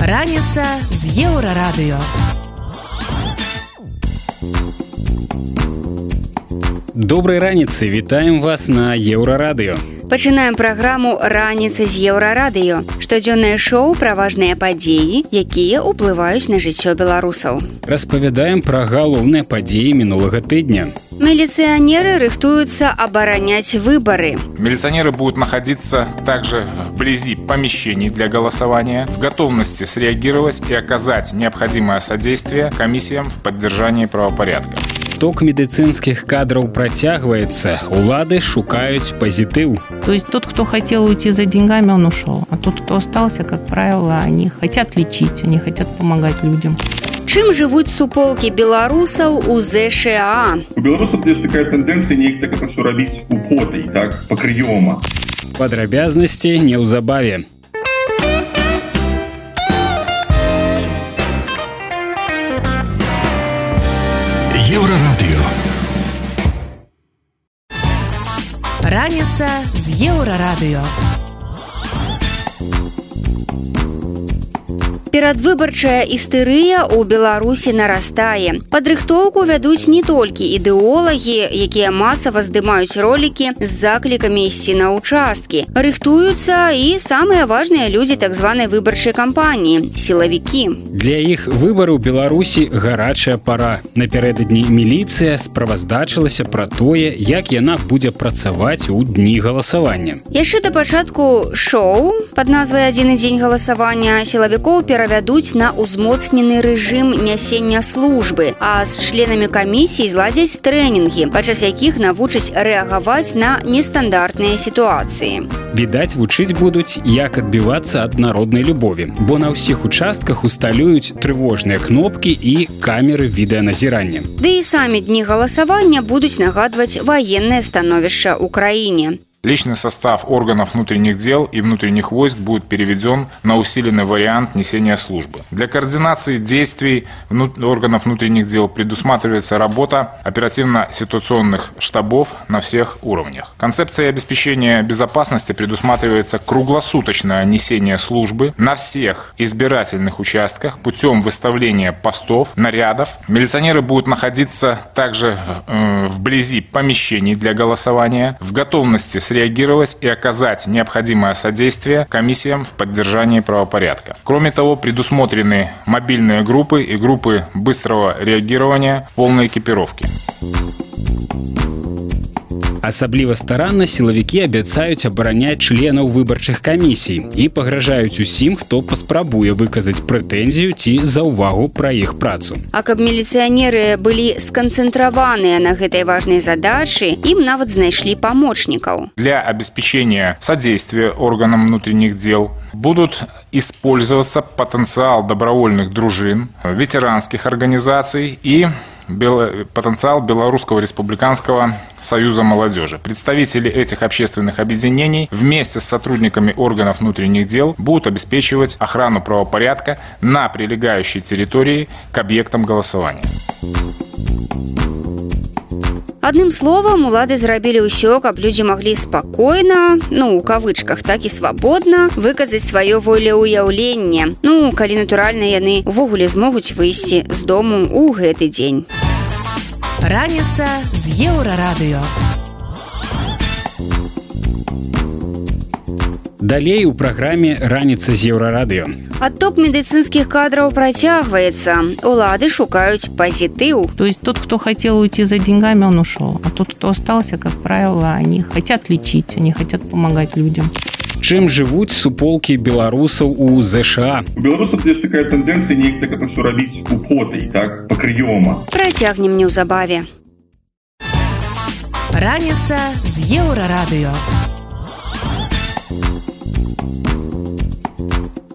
Раніца з еўрарадыё. Добрай раніцы вітаем вас на еўрарадыё. Пачынаем праграму раніцы з еўрарадыё. Штодзённае шоу пра важныя падзеі, якія ўплываюць на жыццё беларусаў. Распавядаем пра галоўныя падзеі мінулага тыдня. Милиционеры рыхтуются оборонять выборы. Милиционеры будут находиться также вблизи помещений для голосования, в готовности среагировать и оказать необходимое содействие комиссиям в поддержании правопорядка. Ток медицинских кадров протягивается, улады шукают позитив. То есть тот, кто хотел уйти за деньгами, он ушел. А тот, кто остался, как правило, они хотят лечить, они хотят помогать людям. Чым жывуць суполкі беларусаў у ЗША. У беларусаў ёсць такая тэндэнцыя неяк так это ўсё рабіць у потай так пакрыёма. Падрабязнасці неўзабаве. Еўрарадыё. Раніца з еўрарадыё. Перадвыбарчая істэрыя ў Беларусі нарастае. Падрыхтоўку вядуць не толькі ідэолагі, якія масава здымаюць ролікі з заклікамі ісці на ўчасткі. Рыхтуюцца і самыя важныя людзі так званай выбарчай кампаніі сілавікі. Для іх выбару Беларусі гарачая пара. Напярэдадні міліцыя справаздачылася пра тое, як яна будзе працаваць у дні галасавання. Яшчэ да пачатку шоу пад назвай адзіны дзень галасавання сілавікоў перад перавядуць на ўзмоцнены рэжым нясення службы а з членамі камісіі зладзяць трэнінгі падчас якіх навучаць рэагаваць на нестандартныя сітуацыі. Відаць вучыць будуць як адбівацца ад народнай любові бо на ўсіх участках усталююць трывожныя кнопкі і камеры відэаназірання. Ды і самі дні галасавання будуць нагадваць ваеннае становішча ў краіне Личный состав органов внутренних дел и внутренних войск будет переведен на усиленный вариант несения службы. Для координации действий органов внутренних дел предусматривается работа оперативно-ситуационных штабов на всех уровнях. Концепция обеспечения безопасности предусматривается круглосуточное несение службы на всех избирательных участках путем выставления постов, нарядов. Милиционеры будут находиться также э, вблизи помещений для голосования, в готовности с среагировать и оказать необходимое содействие комиссиям в поддержании правопорядка. Кроме того, предусмотрены мобильные группы и группы быстрого реагирования полной экипировки. Асабліва старанна сілавікі абяцаюць абараняць членаў выбарчых камісій і пагражаюць усім, хто паспрабуе выказаць прэтэнзію ці за ўвагу пра іх працу. А каб міліцыянеры былі сканцэнтраваныя на гэтай важнай задачы, ім нават знайшлі памочнікаў. Для обеспечения содействия органам внутренних дел будут использоваться потенциал добровольных дружин, ветеранских организаций и потенциал Белорусского республиканского союза молодежи. Представители этих общественных объединений вместе с сотрудниками органов внутренних дел будут обеспечивать охрану правопорядка на прилегающей территории к объектам голосования. Адным словам улады зрабілі ўсё, каб людзі маглі спакойна, ну у кавычках так і свабодна выказаць сваё волеўяўленне. Ну калі натуральна яны увогуле змогуць выйсці з дому ў гэты дзень. Раніца з еўрарадыё. Далей у праграме раніца з еўрарадыё. Отток медицинских кадров працягваецца. Улады шукаюць пазітыў. То есть тот, кто хотел уйти за деньгами, он ушел. А тот, кто остался, как правило, они хотят лечить, они хотят помогать людям. Чым жывуць суполкі беларусаў у ЗША. У беларусаў ёсць такая тэндэнцыя неяк так это ўсё рабіць у потай так пакрыёма. Працягнем неўзабаве. Раніца з еўрарадыё.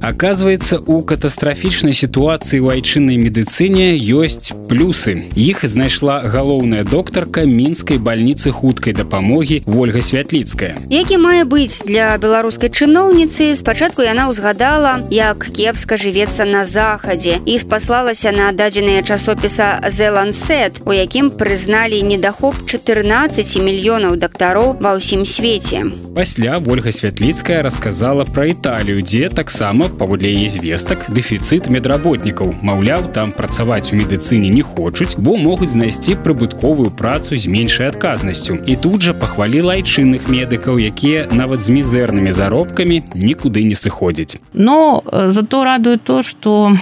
Оказывается, у катастрафічнай сітуацыі ў айчыннай медыцыне ёсць плюсы. Іх знайшла галоўная доктарка мінскай бальніцы хуткай дапамогі Вольга Святліцкая. Які мае быць для беларускай чыноўніцы, спачатку яна ўзгадала, як кепска жывецца на захадзе і спаслалася на дадзеныя часопіса Зелансет, у якім прызналі недахоп 14 мільёнаў дактароў ва ўсім свеце. Пасля Вольга Святліцкая расказала пра Італію, дзе таксама паводле яе звестак дэфіцыт медработнікаў. Маўляў, там працаваць у медыцыне не хочуць, бо могуць знайсці прыбытковую працу з меншай адказнасцю. І тут жа пахваліла айчынных медыкаў, якія нават з мізэрнымі заробкамі нікуды не сыходзяць. Но э, зато радует то, что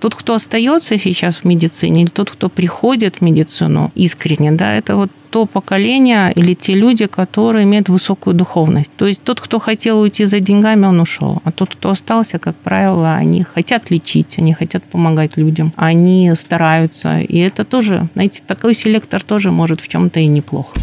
тот, кто остается сейчас в медицине, тот, кто приходит медицину искренне, да, это вот то поколение или те люди, которые имеют высокую духовность. То есть тот, кто хотел уйти за деньгами, он ушел. А тот, кто остался, как правило, они хотят лечить, они хотят помогать людям, они стараются. И это тоже, знаете, такой селектор тоже может в чем-то и неплохо.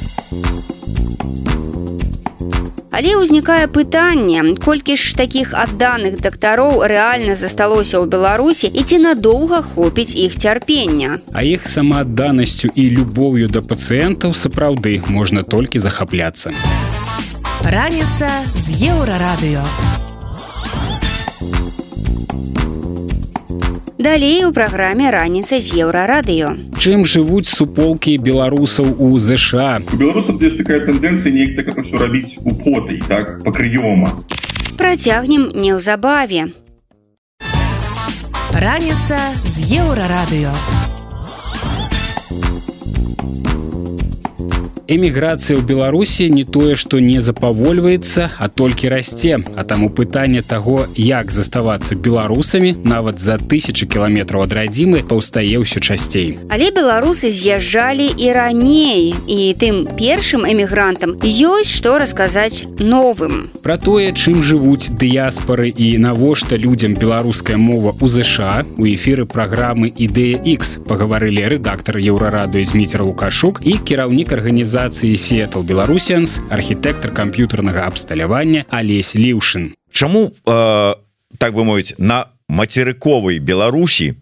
Але ўзнікае пытанне колькі ж такіх адданых дактароў рэальна засталося ў беларусі і ці надоўга хопіць іх цярпення. А іх самаадданасцю і любоўю да пацыентаў сапраўды можна толькі захапляцца. Раніца з еўрарадыё Далей у праграме раніца з еўрарадыё. Чым жывуць суполкі беларусаў у ЗША. У беларусаў ёсць такая тэндэнцыя неяк так ўсё рабіць у потай так па крыёма. Працягнем неўзабаве. Раніца з еўрарадыё. Эміграцыя ў беларусі не тое што не запавольваецца а толькі расце. А таму пытанне таго як заставацца беларусамі нават за тысячи кіламетраў ад радзімы паўстае ўсё часцей. Але беларусы з'язджалі і раней і тым першым эмігрантам ёсць што расказаць новым. Про тое чым жывуць дыяспары і навошта людзям беларуская мова у ЗША у эфіры праграмы ідэя X пагаварылі рэдактор еўрарадыё зміцер лукашук і кіраўнік арганізацыі арганізацыі сетл беларусенс архітэктар камп'ютарнага абсталявання алесь ліўшин Чаму э, так бы мовіць на мацерыковай беларусі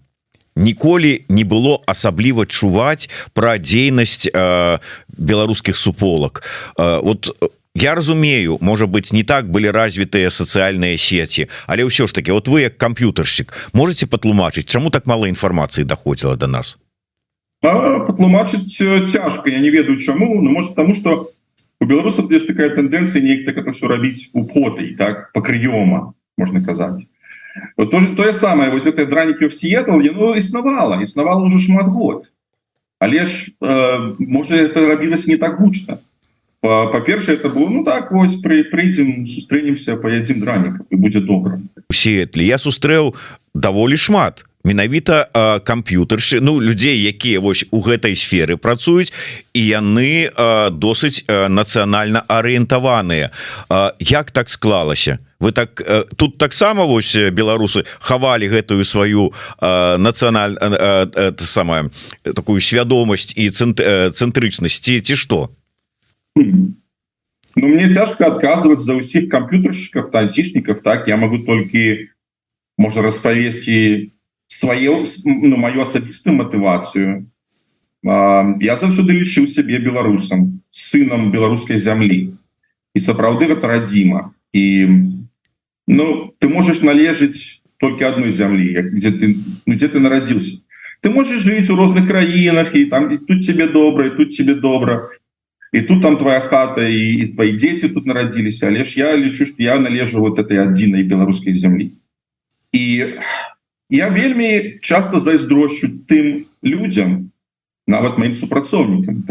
ніколі не было асабліва чуваць пра дзейнасць э, беларускіх суполак? Э, вот я разумею можа быть не так былі развітыя сацыяльныя сеці але ўсё ж таки вот вы як камп'ютаршчык можете патлумачыць чаму так мало інфармацыі даходзіла до нас патлумачыць цяжка я не ведаю чаму но может тому что у беларусаў есть такая тэндэнцыя неяк так это все рабіць у потай так по крыёма можна казаць вот то тое самае вот это дранікі в сетл яно існавала існавала уже шмат год. Але ж э, можа это рабілася не так гучна па-першае это было ну так вось при прыйдзем сустрэнемся поедзем дранікам і будзе добра у сетлі я сустрэў даволі шмат менавіта камп'ютаршы ну людзей якія вось у гэтай сферы працуюць і яны досыць нацыянальна арыентаваныя. Як так склалася? Вы так тут таксама вось беларусы хавалі гэтую сваю нацыяналь самая такую свядомасць і цэнтрычнасці ці што? Ну мне цяжка адказваць за ўсіх камп'ютаршчыков танцішніков так я могу толькі можа распавесці свае ну, мою асабістую матывацыю я заўсёды лічыў сябе беларусам сынам беларускай зямлі і сапраўды гэта радзіма. І ну ты можаш належыць толькі адной зямлі где ты ну, дзе ты нарадзіўся. Ты можаш жыць у розных краінах і там тут тебе добра і тут тебе добра. І тут там твоя хата і, і твои дзеці тут нарадзіліся. Але ж я лічу што я належу вот этой адзінай беларускай зямлі і я я вельмі часто зайздрощу тым людям нават моим супрацоўнікам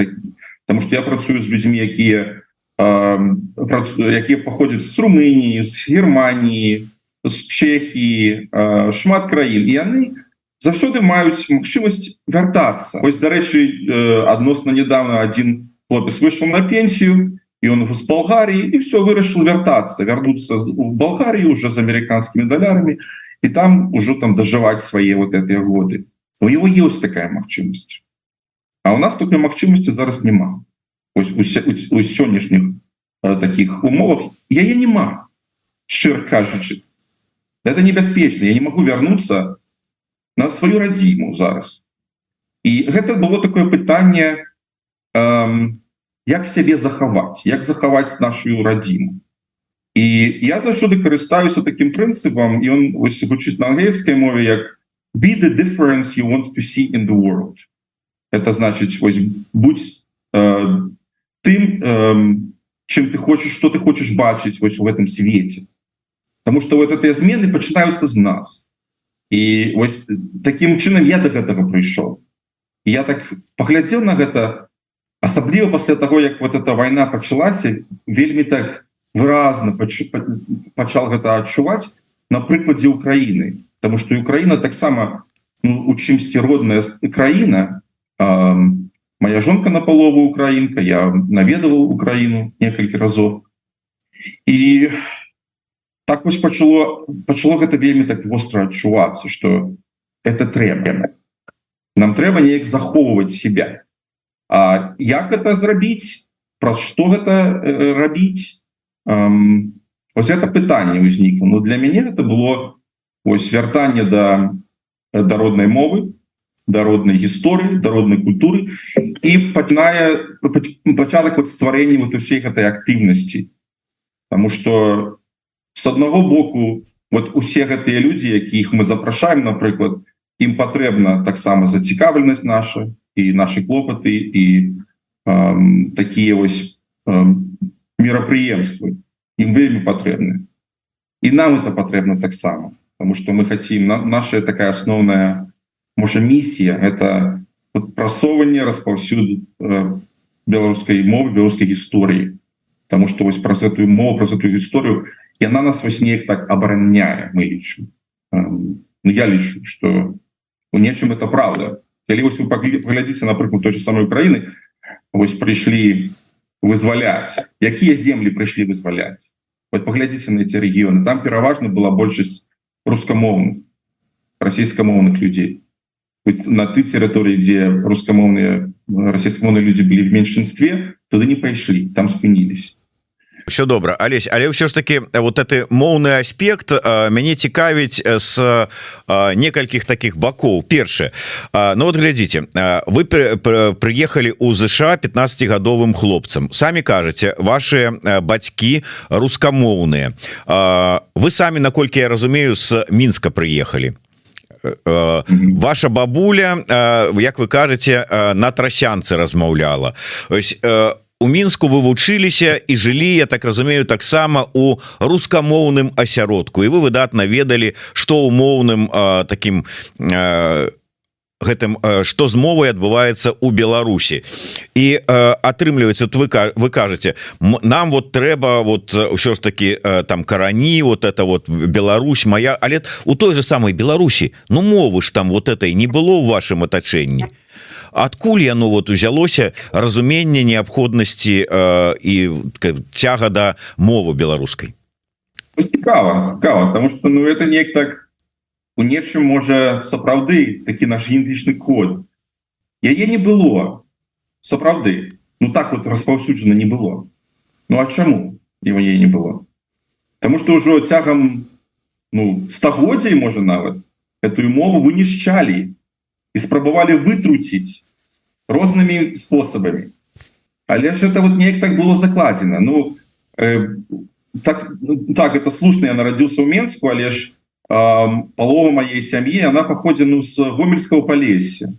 потому что я працую з людзьмі якія якія паходзяць з румыніі з германії з чехії шмат краін. І яны заўсёды маюць магчымасць вяртацца. Ось дарэчы адносна недавно один хлопец выйшаў на пенсію і он з Болгарії і все вырашыў вяртацца. Вярнуцца у Болгарію уже з амерыканскімі далярамі і там уже там доживать свои вот этой годы. У него есть такая магчымасць а у нас тут магчымасці зараз няма у сённяшніх таких умовах я я нема шчыр кажучы. Это небяспечна. Я не могу вярнуцца на сваю радзіму зараз. І гэта было такое пытанне эм, як сябе захаваць як захаваць нашу радзіму і я заўсёды карыстаюся таким прынцыпам і он гучыць на ангельскай мове як be the difference you want to see in the world это значыць вось будь э, тым э, чым ты хочаш что ты хочаш бачыць вось у гэтым свеце Таму что вот этой змены пачынаюцца з нас. І вось таким чынам я до гэтага прыйшоў я так паглядзеў на гэта асабліва пасля того як вот эта война пачалася вельмі так выразна пачал гэта адчуваць на прыкладзе Украіны потому что Украина таксама ну, у чымсьці родная краіна э, моя жонка на палову украінка я наведаваў Украіну некалькі разоў і так вось пачало пачало гэта вельмі так востра адчувацца что это трэба нам трэба неяк захоўваць себя. А як это зрабіць праз что гэта рабіць ось это пытанне ўзнікла. Но для мяне это было ось вяртанне да да роднай мовы да роднай гісторыі да роднай культуры. І пачынае пачатак вот стварэння вот усей гэтай актыўнасці. Таму что с аднаго боку вот усе гэтыя людзі якіх мы запрашаем напрыклад ім патрэбна таксама зацікаўленасць наша і наши клопаты і эм, такія вось эм, мерапрыемствы ім вельмі патрэбны і нам это патрэбна таксама потому что мы хотим на наша такая основная можа миссия это прасоўванне распаўсюду э, беларускай мовы беларускай гісторыі потому что вось праз эту мову праз эту гісторыю яна нас вось неяк так абараняе мы лічу э, ну, я лічу что у нечым это правда калі вось вы паглядзіце напрыклад той же самой Украіны вось прыйшлі вызваляць якія землі прыйшлі вызваляць паглядзіце на эти рэгіёны там пераважна была большасць рускамоўных расійскамоўных людзей на ты тэрыторыі дзе рускамоўныя расійскамоўныя людзі былі в меншинстве туды не пайшлі там спынілись все добра Алесь але ўсё ж таки вот это моўны аспект мяне цікавіць с некалькіх таких бакоў першае Ну вот глядзіце вы приехали у ЗША 15гадовым хлопцам самі кажаце ваши бацькі рускамоўныя вы самі наколькі я разумею с мінска приехали. Ваша бабуля як вы кажаце на трасянцы размаўляла ось у мінску вы вучыліся і жылі я так разумею таксама у рускамоўным асяродку. І вы выдатна ведалі што умоўным таким гэтым что з мовай адбываецца у Беларусі. І атрымліваецца вот вы вы кажаце нам вот трэба вот ўсё ж таки там карані вот это вот Беларусь моя. Але у той же самой Беларусі Ну мовы ж там вот этой не было у вашым атачэнні адкуль яно вот узялося? Разуменне неабходнасці э, і цяга да мовы беларускай. Цікава потому что ну это неяк так у нечым можа сапраўды такі наш генетычны код. Яе не было сапраўды. Ну так вот распаўсюджана не было. Ну а чаму его ей не было? Таму что ўжо цягам ну стагоддзяй можа нават эту мову вынішчалі і спрабавалі вытруціць рознымі спосабамі але ж это вот неяк так было закладзена Ну э, так так это слушна я нарадзіўся ў Мску але ж э, палова моей сям'і она паходзе ну з гомельского палесе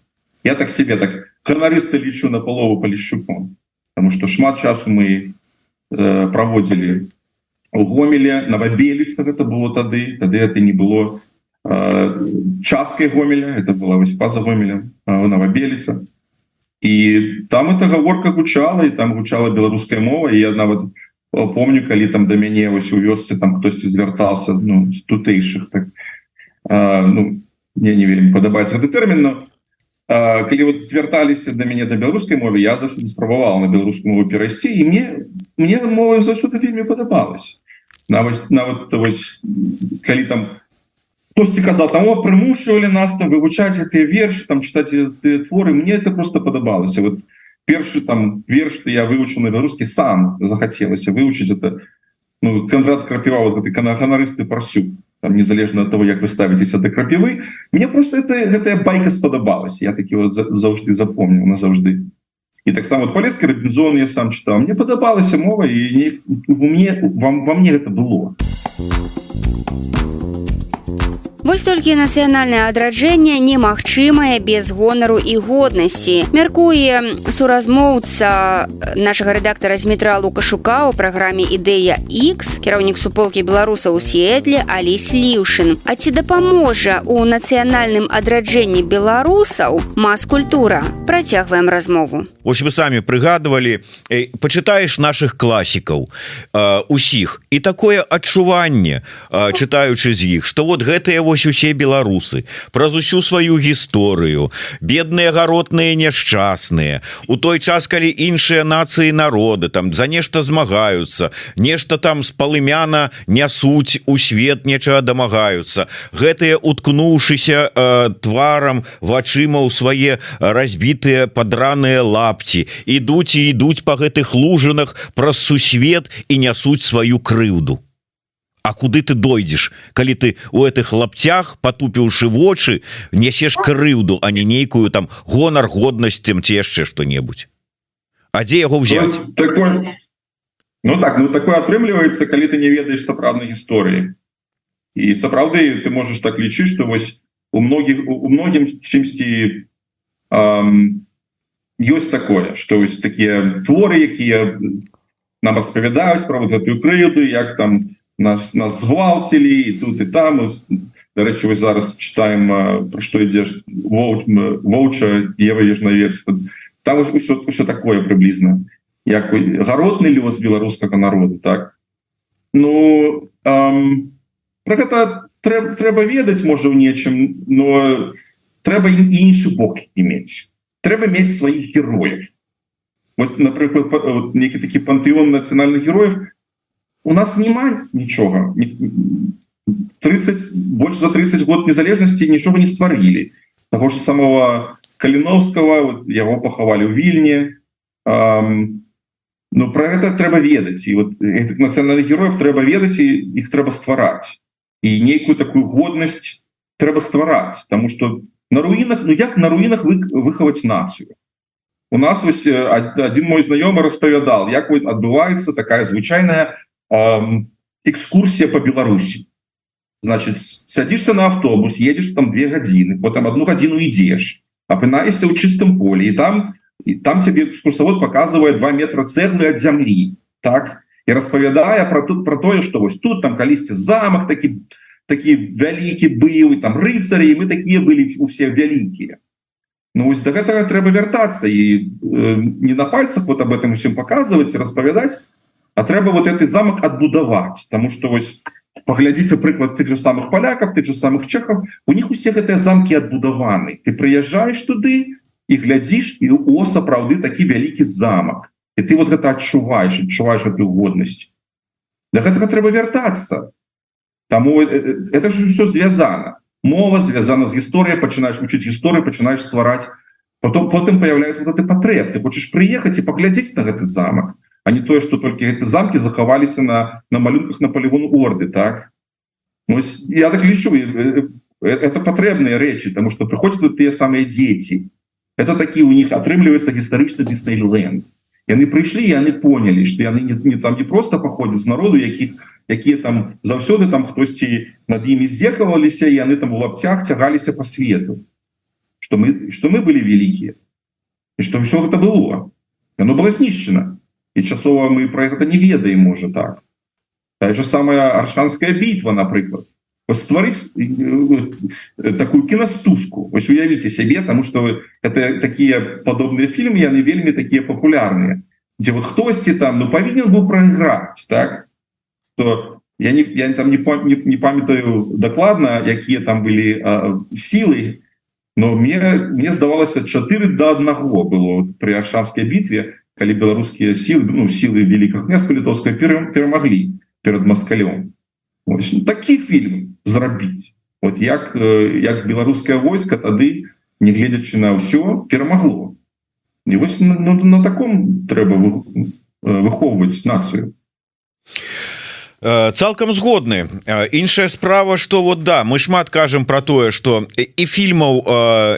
я так себе так канарыста лічу на палову палішчуком потому что шмат часу мы э, праводзілі у гомеле новабеліца это было тады тады это не было часткай гомеля это была вось паза гомеля новабеліца і там эта гаворка гучала і там гучала беларуская мова. І я нават помню калі там да мяне вось у вёсцы там хтосьці звяртался ну з тутэйшых так а, ну мне не вельмі падабаецца гэты тэрмін но а, калі вот звярталіся да мяне да беларускай мове я заўсёды спрабаваў на беларускую мову перайсці і мне мне мова заўсёды вельмі падабалась нават нават вось, калі там у хтосьці казал там прымушивали нас там вывучаць эти верш там читать творы мне это просто падабалася вот першы там верш я выучил на беларускі сам захацелася выучыць это. Ну, Конрад крапіва вот ты канаханарысты парсюк там незалежна от того як вы ставитеся до крапівы мне просто это гэтая байка спадабалась я такі вот заўжды запомнил назаўжды і таксама полецкі робінзон я сам читал. Мне падабалася мова і не мне вам во мне это было Вось толькі нацыянальнае адраджэнне немагчымае без гонару і годнасці. Мяркуе суразмоўца нашага рэдактара Змітра Лукашука ў праграме ідэя X, кіраўнік суполкі беларуса ў Сетле Аліс Ліўшын. А ці дапаможа у нацыянальным адраджэнні беларусаў мас-культура. Працягваем размову. Вось вы самі прыгадывалі, пачытаеш наших класікаў усіх і такое адчуванне, чытаючы з іх, што вот гэтыя вот вось усе беларусы праз усю сваю гісторыю бедныя гаротныя няшчасныя. У той час калі іншыя нацыі народы там за нешта змагаюцца нешта там з палымяна нясуць у свет нечага дамагаюцца гэтыя уткнуўшыся э, тварам вачыма ў свае разбітыя падраныя лапці ідуць і ідуць по гэтых лужынах праз сусвет і нясуць сваю крыўду А куды ты дойдзеш калі ты у этих лапцях потупіўшы вочы несеш крыўду а не нейкую там гонар годнасцем ці яшчэ что-небудзь А дзе яго взять такой... Ну так ну такое атрымліваецца калі ты не ведаеш сапраўднай гісторыі. І сапраўды ты можаш так лічыць что вось у многіх у многім чымсьці ёсць такое что вось такія творы якія нам распавядаюць про вот эту крыўду як там у нас нас згвалцілі і тут і там. Дарэчы вы зараз читаем про што ідзеш воўча Ева ежнавец там ўсё, ўсё такое прыблізна як гаротны лёс беларускага народу так? Ну эм, про гэта трэба, трэба ведаць можа ў нечым но трэба іншы бок иметь. Трэба мець сваіх героев вот напрыклад некі такі пантэон нацыянальных героев у нас няма нічога 30 больше за 30 год незалежнасці нічога не стварылі того же самого каліновского яго пахавалі ў вільні но про это трэба ведаць і вот этих нацыянальных героев трэба ведаць і іх трэба ствараць і нейкую такую годнасць трэба ствараць тому что на руінах Ну як на руінах вы выхаваць нацыю у нас вось один мой знаёмы распавядал як адбываецца такая звычайная экскурсія по Беларусі значит садишься на автобус едешь там две гадзіны потом одну гадзіну ідзеш апынаешься ў чыстым поле і там і там тебе экскурсовод показывает два метра цэглы ад зямлі так і распавядае про тут про тое что вось тут там калісьці замак такі такі вялікі і там рыцары мы такія былі усе вялікія Ну ось до гэтага трэба вяртацца і э, не на пальцах вот об этом усім показывать распавядаць А трэба вот этот замок адбудаваць тому что вось поглядзіце прыклад тых же самых поляков ты же самых чехов. У них усе гэтыя замки адбудаваны ты прыязджаешь туды і глядзіш і о сапраўды такі вялікі замок і ты вот гэта адчуваешь адчуваешь эту годнасць для гэтага трэба вяртацца. Таму э, э, это же все звязана мова звязана з гісторыяй пачынаешь вучыць гісторыю пачынаешь ствараць. Потом потым появляется вот ты патрэб ты хочешь приехать і паглядзець на гэты замок а не тое что только замки захаваліся на на малюнках на полигон орды так? Ось, я так лічу это патрэбныя речи тому что приходят тут те самые дети. Это такие у них атрымлівается гістарычна Диснейленд. Яны прыйшлі яны поняли что яны не, не там не просто походят з народу якіх якія там заўсёды там хтосьці над імі здзекаваліся яны там у лапцях цягаліся по свету. Что мы что мы были великие. И что все это было. Оно было знішчено і часова мы про гэта не ведаем можа так. Та же самая аршанская бітва напрыклад стварыць такую кінастужку ось уявіце сябе тому что это такія падобныя фільмы яны вельмі такія папулярныя дзе вот хтосьці там ну павінен быў прайграць так? То я не я там не не, не памятаю дакладна якія там былі сілы но мне мне здавалася 4 до аднаго было при аршанской бітве калі беларускія сілы ну сілы великках княска літовская перамаглі перад маскалём ну, такі фільм зрабіць вот як як беларускае войска тады негледзячы на ўсё перамагло і вось на, на, на таком трэба выхоўваць нацыю. Цалкам згодны. Іншая справа что вот да мы шмат кажам про тое что і фільмаў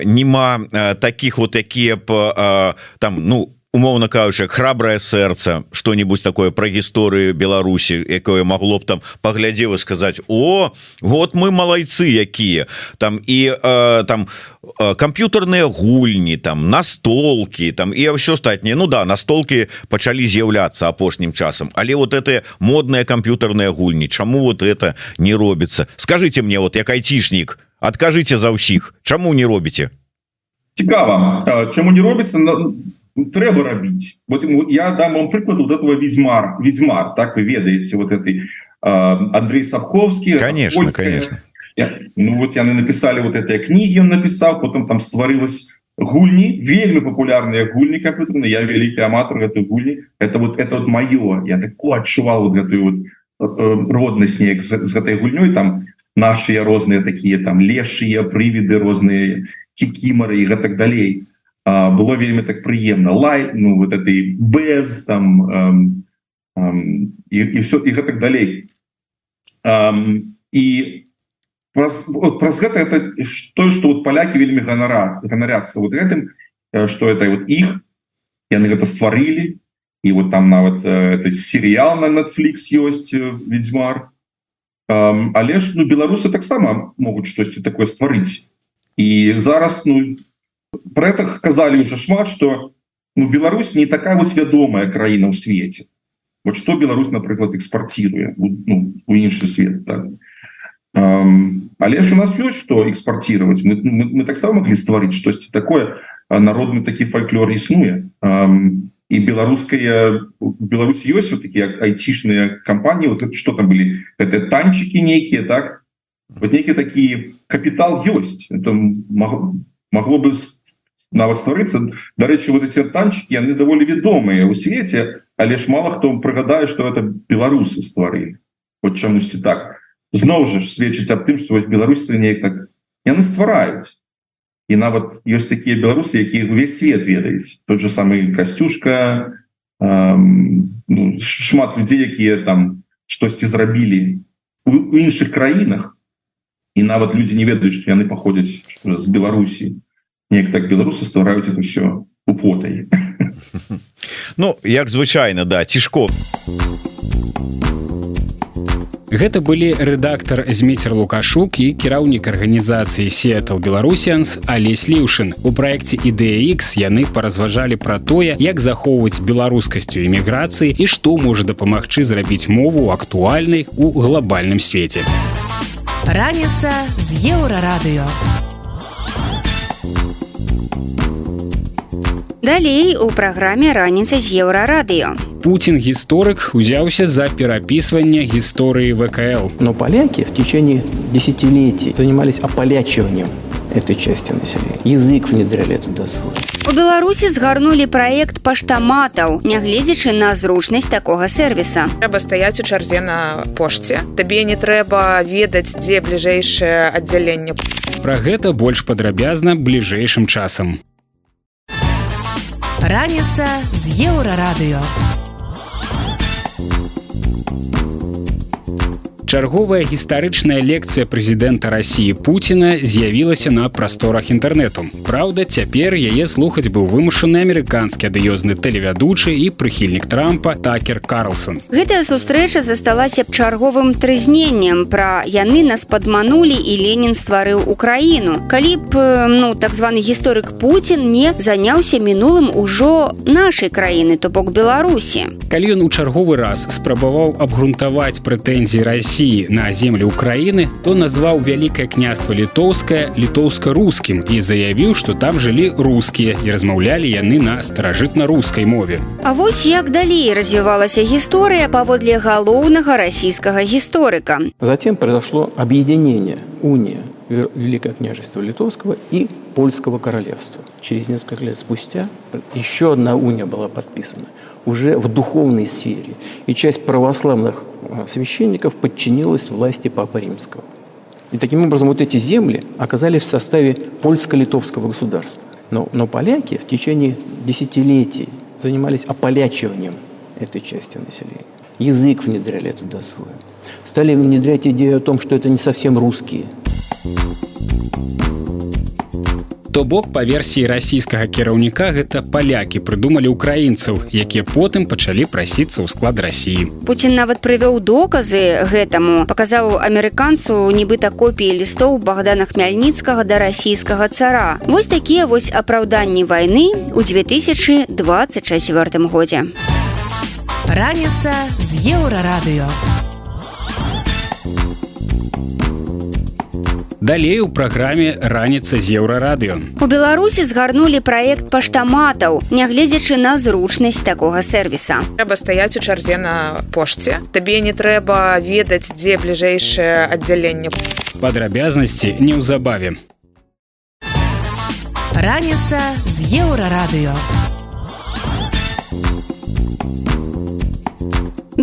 нема таких вот якія б там ну умоўно кажучы храброе сэрца что-нибудь такое про гісторыю Беларусі якое могло б там паглядзева сказать о вот мы малайцы якія там і э, там камп'ютарныя гульні там настолки там і ўсё астатніе Ну да настолки пачалі з'яўляцца апошнім часам але вот это модные камп'ютарныя гульні Чаму вот это не робіцца? Скажите мне вот як айцішнік откажите за ўсіх Чаму не робіце? Цікава. Чаму не робіцца трэба рабіць вот я дам вам прыклад вот этого ведьмар ведьмар так вы ведаеце вот этой Андрей савковский конечно польская, конечно. Я, ну вот яны написали вот этой книги он написал потом там стварылась гульни вельмі популярные гульни компьютерные я великий аматор этой гульни это вот это вот мое я такое адчувал вот эту вот э, роднасць неяк з, з гэтай гульнёй там наши розныя такие там лешыя прывіды розныя кікімары і гэтак далей то было вельмі так прыемна лай ну вот этой без там эм, эм, і, і все і гэтак далей. Эм, і праз, гэта это то что вот паляки вельмі ганара ганаряцца вот гэтым что это вот іх яны гэта стварылі і вот там нават это серыял на Netflix ёсць ведьмар але ж ну беларусы таксама могуць штосьці такое стварыць і зараз ну про это казалі уже шмат что ну Беларусь не такая вот вядомая краіна ў свеце. Вот что Беларусь напрыклад экспортируе ну, у іншы свет так. um, але ж у нас ёсць что экспортировать мы, мы, мы таксама могли стварыць штосьці такое народны такі фольклор існуе. Um, і беларуская Беларусь ёсць вот такие айцішныя кампаніі вот что там были это танчики нейкіе так? Вот некіе такі капітал ёсць. Это могло бы нават стварыцца. Дарэчы вот эти танчики яны даволі вядомыя у свеце але ж мало хто прыгадае что это беларусы стварылі вот чамусьці так. Зноў жа ж сведчыць аб тым что вось беларусы неяк так яны ствараюць. І нават ёсць такія беларусы якія увесь свет ведаюць тот же самый касцюшка эм, ну, шмат людзей якія там штосьці зрабілі у іншых краінах. І нават людзі не ведаюць что яны паходзяць з беларусі неяк так беларусы ствараюць это все употай Ну як звычайна да цішко. Гэта былі рэдактар змейцер лукашук і кіраўнік арганізацыі сетал беларусянс алесь ліўшын. У праекце ідэX яны паразважалі пра тое як захоўваць беларускасцю эміграцыі і што можа дапамагчы зрабіць мову актуальнай у глобальным свеце. Раніца з еўрарадыё Далей у праграме раніца з еўрарадыё. Путин гісторык узяўся за перапісванне гісторыі ВКЛ. Но поляки в течение десятилетий занимались ополячиванием этой части населения. Язык внедряли туда свой. У Беларусі згарнулі праект паштаматаў, нягледзячы на зручнасць такога сервіса. Трэба стаяць у чарзе на пошце. Табе не трэба ведаць, дзе бліжэйшае аддзяленне. Пра гэта больш падрабязна бліжэйшым часам. Раніца з еўрарадыё. Чарговая гістарычная лекцыя прэзідэнта рассіі Пуціна з'явілася на прасторах інтэрнэту. Праўда, цяпер яе слухаць быў вымушаны амерыканскі адыёзны тэлевядучы і прыхільнік трампа такер Карлсон. Гэтая сустрэча засталася б чарговым трызненнем пра яны нас падманулі і Ленін стварыў Украіну. Калі б ну так званы гісторык Пуін не заняўся мінулым ужо нашай краіны, то бок Беларусі. Калі ён у чарговы раз спрабаваў абгрунтаваць прэтэнзіі Росіі России на земле Украины, то назвал Великое княство Литовское литовско-русским и заявил, что там жили русские и размаўлялі яны на старажытна-русской мове. А вось як далей развивалась история паводле галоўнага российского историка. Затем произошло объединение, уния Великое княжество Литовского и Польского королевства. Через несколько лет спустя еще одна уния была подписана уже в духовной сфере. И часть православных а, священников подчинилась власти Папы Римского. И таким образом вот эти земли оказались в составе польско-литовского государства. Но, но поляки в течение десятилетий занимались ополячиванием этой части населения. Язык внедряли туда свой. Стали внедрять идею о том, что это не совсем русские. То бок па версіі расійскага кіраўніка гэта палякі прыдумалі украінцаў, якія потым пачалі прасіцца ў склад рассіі. Пуін нават прывёў доказы гэтаму, паказаў амерыканцу нібыта копіі лістоў Богдана Хмяльніцкага да расійскага цара. Вось такія вось апраўданні вайны ў 2024 годзе. Раніца з еўрарадыё. Далей у праграме раніца з еўрарадыё. У Беларусі згарнулі праект паштаматаў, нягледзячы на зручнасць такога сервіса. трэба стаяць у чарзе на пошце табе не трэба ведаць дзе бліжэйшае аддзяленне Падрабязнасці неўзабаве. Раніца з еўрарадыё.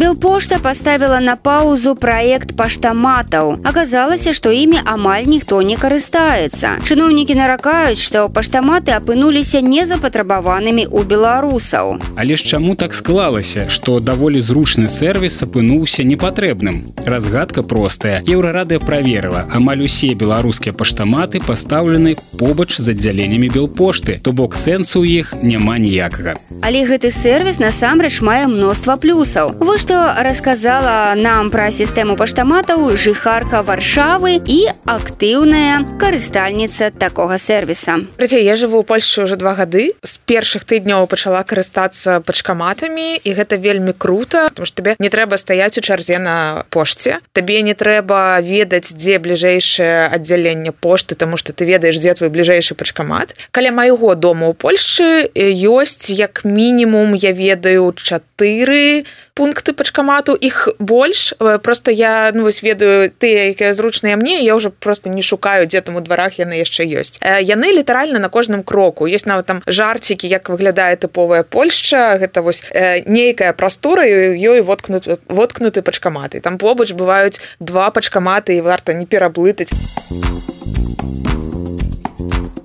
Белпошта поставила на паузу проект паштаматаў. Аказалася, што імі амаль ніхто не карыстаецца. Чыноўнікі наракаюць, што паштаматы апынуліся незапатрабаванымі ў беларусаў. Але ж чаму так склалася, што даволі зручны сервіс апынуўся непатрэбным. Разгадка простая. Еўрарадыя праверыла, амаль усе беларускія паштаматы пастаўлены побач з аддзяленнямі белпошты, то бок сэнсу ў іх няма ніякага. Але гэты сервіс насамрэч мае мноства плюсаў. Вось што расказала нам пра сістэму паштаматаў жыхарка варшавы і актыўная карыстальніца такога сервіса. Праця я жыву ў Польшы ўжо два гады. З першых тыдняў пачала карыстацца пачкаматамі і гэта вельмі круто потому что табе не трэба стаяць у чарзе на пошце. Табе не трэба ведаць дзе бліжэйшае аддзяленне пошты тому что ты ведаеш дзе твой бліжэйшы пачкамат. Каля майго дома ў Польшчы ёсць як мінімум я ведаю чатыры пункты пачкамату іх больш Э, просто я ну вось ведаю тыя якія зручныя мне я уже просто не шукаю дзе там у дварах яны яшчэ ёсць. Э, яны літаральна на кожным кроку. Есть нават там жарцікі як выглядае тыповая Польшча гэта вось э, нейкая прастора ёй воткнуты воткнуты пачкаматы. Там побач бываюць два пачкаматы і варта не пераблытаць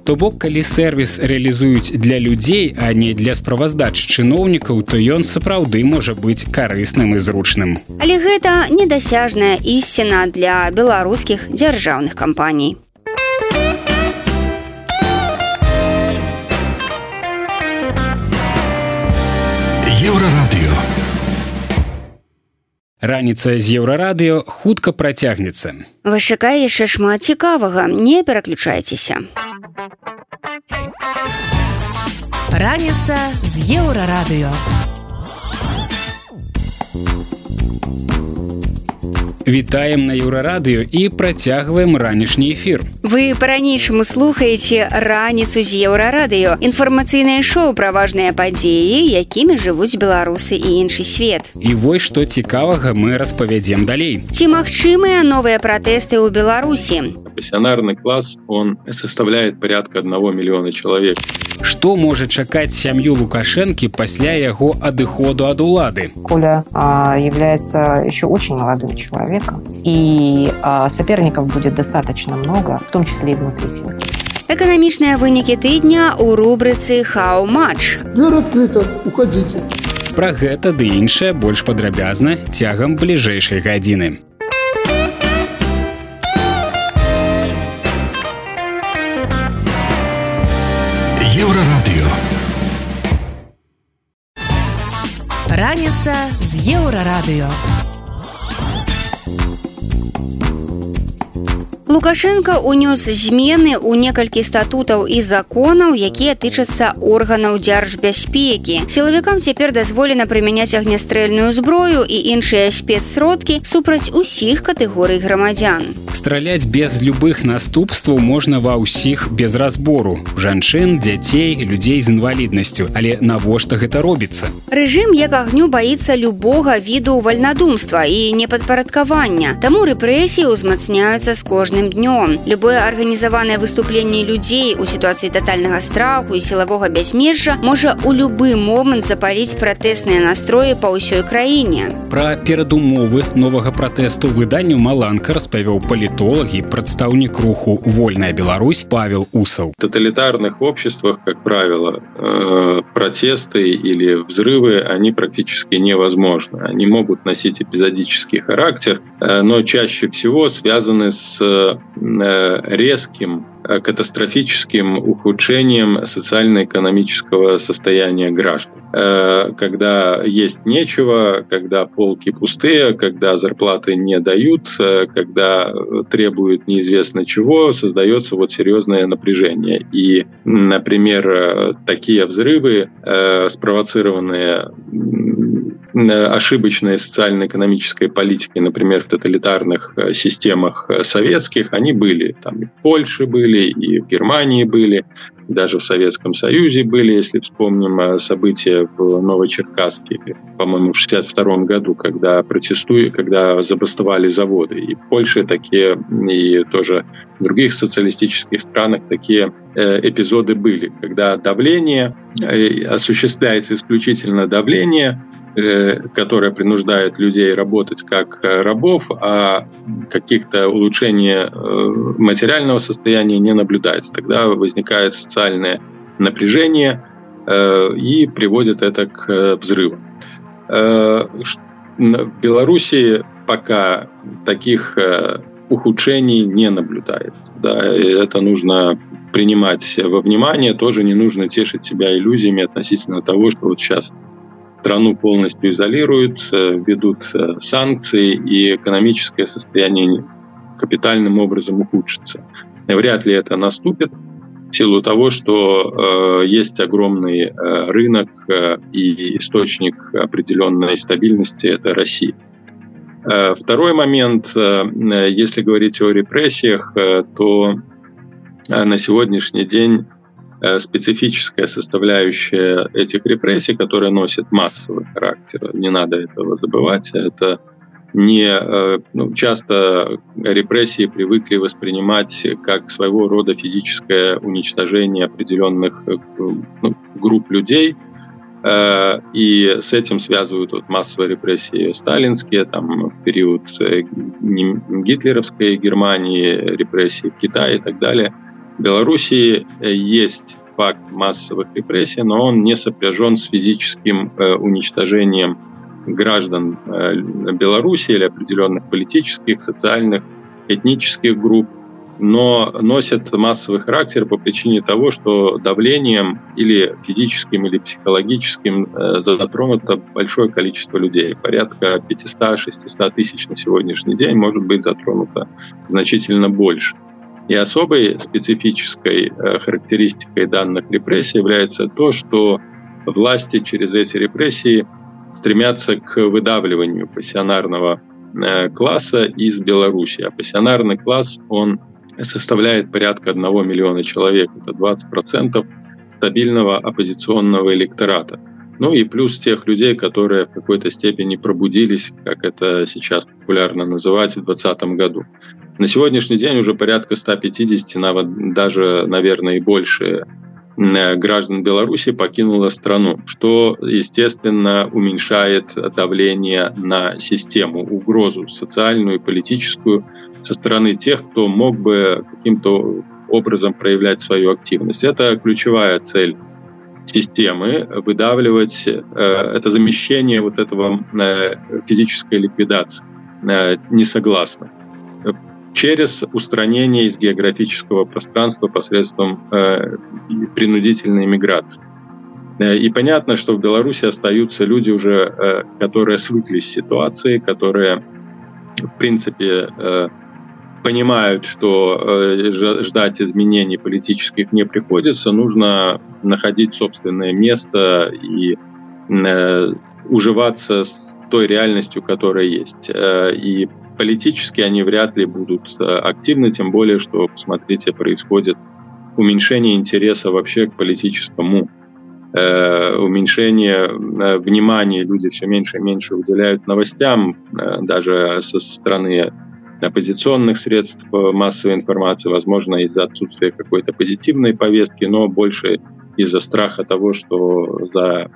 То бок калі сервіс рэалізуюць для людзей, а не для справаздач чыноўнікаў, то ён сапраўды можа быць карысным і зручным. Але гэта недасяжная ісціна для беларускіх дзяржаўных кампаній. Еўрарадыё. Раніца з еўрарадыё хутка працягнецца. Вас чакае яшчэ шмат цікавага, не пераключайцеся. Раніца з еўрарадыё. Вітаем на еўрарадыё і працягваем ранішні эфір. Вы па-ранейшаму слухаеце раніцу з еўрарадыё. Інфармацыйнае шоу пра важныя падзеі, якімі жывуць беларусы і іншы свет. І вось што цікавага мы распавядзем далей. Ці магчымыя новыя пратэсты ў Беларусі? Пассионарный класс, он составляет порядка 1 миллиона человек. Што можа чакаць сям'ю Лукашэнкі пасля яго адыходу ад улады? Коля а, является еще очень молодым человеком, и а, соперников будет достаточно много, в том числе и внутри семьи. Эканамічныя вынікі тыдня ў рубрыцы «Хау-матч». Дверь открыта, уходите. Пра гэта ды іншае больш падрабязна цягам бліжэйшай гадзіны. Раніца з еўрарадыё. Лукашенко унёс змены ў некалькі статутаў і законаў, якія тычацца органаў дзяржбяспекі. Сілавікам цяпер дазволена прымяняць агнястрэльную зброю і іншыя спецсродкі супраць усіх катэгорый грамадзян. Страляць без любых наступстваў можна ва ўсіх без разбору жанчын, дзяцей, людзей з інваліднасцю, але навошта гэта робіцца. Рэжым як агню баіцца любога віду вальнадумства і непадпарадкавання. Таму рэпрэсіі ўзмацняюцца з кожным рабочым днём. Любое арганізаванае выступленне людзей у сітуацыі татальнага страху і сілавога бязмежжа можа ў любы момант запаліць пратэсныя настроі па ўсёй краіне. Пра перадумовы новага пратэсту выданню Маланка распавёў палітолагі прадстаўнік руху вольная Беларусь Павел Усаў. В тоталитарных обществах, как правило, э, протесты или взрывы, они практически невозможны. Они могут носить эпизодический характер, э, но чаще всего связаны с э, резким Э, катастрофическим ухудшением социально-экономического состояния граждан. Э, когда есть нечего, когда полки пустые, когда зарплаты не дают, когда требуют неизвестно чего, создается вот серьезное напряжение. И, например, такие взрывы, спровоцированные ошибочной социально-экономической политикой, например, в тоталитарных системах советских, они были. Там и в Польше были, и в Германии были, даже в Советском Союзе были, если вспомним э, события в Новочеркасске, по-моему, в 62 году, когда протестуют, когда забастовали заводы. И в Польше такие, и тоже в других социалистических странах такие э, эпизоды были, когда давление, э, осуществляется исключительно давление, Э, которая принуждает людей работать как э, рабов, а каких-то улучшений э, материального состояния не наблюдается. Тогда возникает социальное напряжение и приводит это к взрыву. В Беларуси пока таких ухудшений не наблюдается. Да, это нужно принимать во внимание, тоже не нужно тешить себя иллюзиями относительно того, что вот сейчас страну полностью изолируют, э, ведут э, санкции, и экономическое состояние капитальным образом ухудшится. Вряд ли это наступит в силу того, что э, есть огромный э, рынок э, и источник определенной стабильности – это Россия. Э, второй момент, э, если говорить о репрессиях, э, то э, на сегодняшний день Э, специфическая составляющая этих репрессий, которая носит массовый характер. Не надо этого забывать. Это не э, ну, часто репрессии привыкли воспринимать как своего рода физическое уничтожение определенных э, ну, групп людей, и с этим связывают вот массовые репрессии сталинские, там в период гитлеровской Германии, репрессии в Китае и так далее – в Белоруссии э, есть факт массовых репрессий, но он не сопряжен с физическим э, уничтожением граждан э, Беларуси или определенных политических, социальных, этнических групп, но носит массовый характер по причине того, что давлением или физическим, или психологическим затронуто большое количество людей. Порядка 500-600 тысяч на сегодняшний день может быть затронуто значительно больше. И особой специфической э, характеристикой данных репрессий является то, что власти через эти репрессии стремятся к выдавливанию пассионарного э, класса из Беларуси. А пассионарный класс, он составляет порядка 1 миллиона человек. Это 20% стабильного оппозиционного электората. Ну и плюс тех людей, которые в какой-то степени пробудились, как это сейчас популярно называть, в 2020 году. На сегодняшний день уже порядка 150, даже, наверное, и больше э, граждан Беларуси покинуло страну, что, естественно, уменьшает давление на систему, угрозу социальную и политическую со стороны тех, кто мог бы каким-то образом проявлять свою активность. Это ключевая цель системы выдавливать э, это замещение вот этого э, физической ликвидации э, не согласно через устранение из географического пространства посредством принудительной миграции. И понятно, что в Беларуси остаются люди уже, которые свыклись с ситуацией, которые, в принципе, понимают, что э, ждать изменений политических не приходится, нужно находить собственное место и э, уживаться с той реальностью, которая есть. Э, и политически они вряд ли будут активны, тем более, что, посмотрите, происходит уменьшение интереса вообще к политическому, уменьшение внимания, люди все меньше и меньше уделяют новостям, даже со стороны оппозиционных средств массовой информации, возможно, из-за отсутствия какой-то позитивной повестки, но больше из-за страха того, что за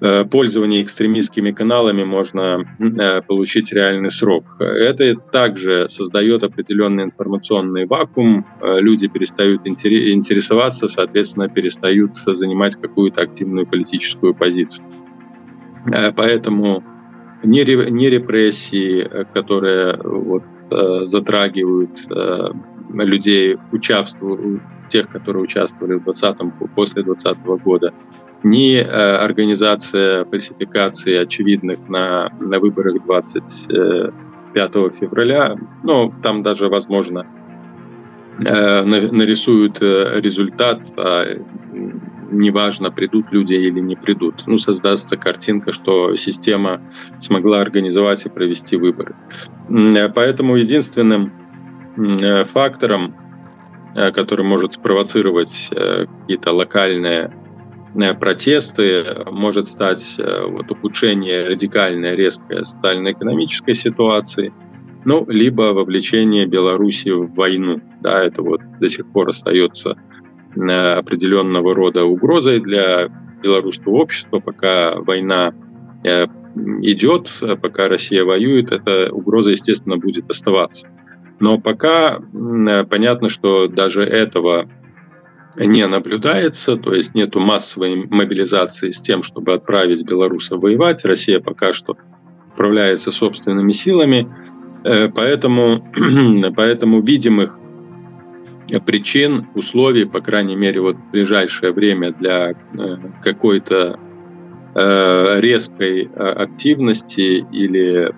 э, пользование экстремистскими каналами можно э, получить реальный срок. Это также создает определенный информационный вакуум, э, люди перестают интересоваться, соответственно, перестают занимать какую-то активную политическую позицию. Поэтому не, не репрессии, которые вот, затрагивают людей, участвуют тех, которые участвовали в 20-м, после 2020 года, ни э, организация фальсификации очевидных на, на выборах 25 февраля, ну, там даже, возможно, э, нарисуют э, результат, а неважно, придут люди или не придут. Ну, создастся картинка, что система смогла организовать и провести выборы. Поэтому единственным фактором, Э, который может спровоцировать э, какие-то локальные э, протесты, может стать вот, ухудшение радикальной, резкой социально-экономической ситуации, ну, либо вовлечение Беларуси в войну. Да, это вот до сих пор остается определенного рода угрозой для белорусского общества, пока война идет, пока Россия воюет, эта угроза, естественно, будет оставаться. Но пока понятно, что даже этого не наблюдается, то есть нету массовой мобилизации с тем, чтобы отправить белорусов воевать. Россия пока что управляется собственными силами, э, поэтому, поэтому видимых причин, условий, по крайней мере, вот в ближайшее время для э, какой-то Э, резкой э, активности или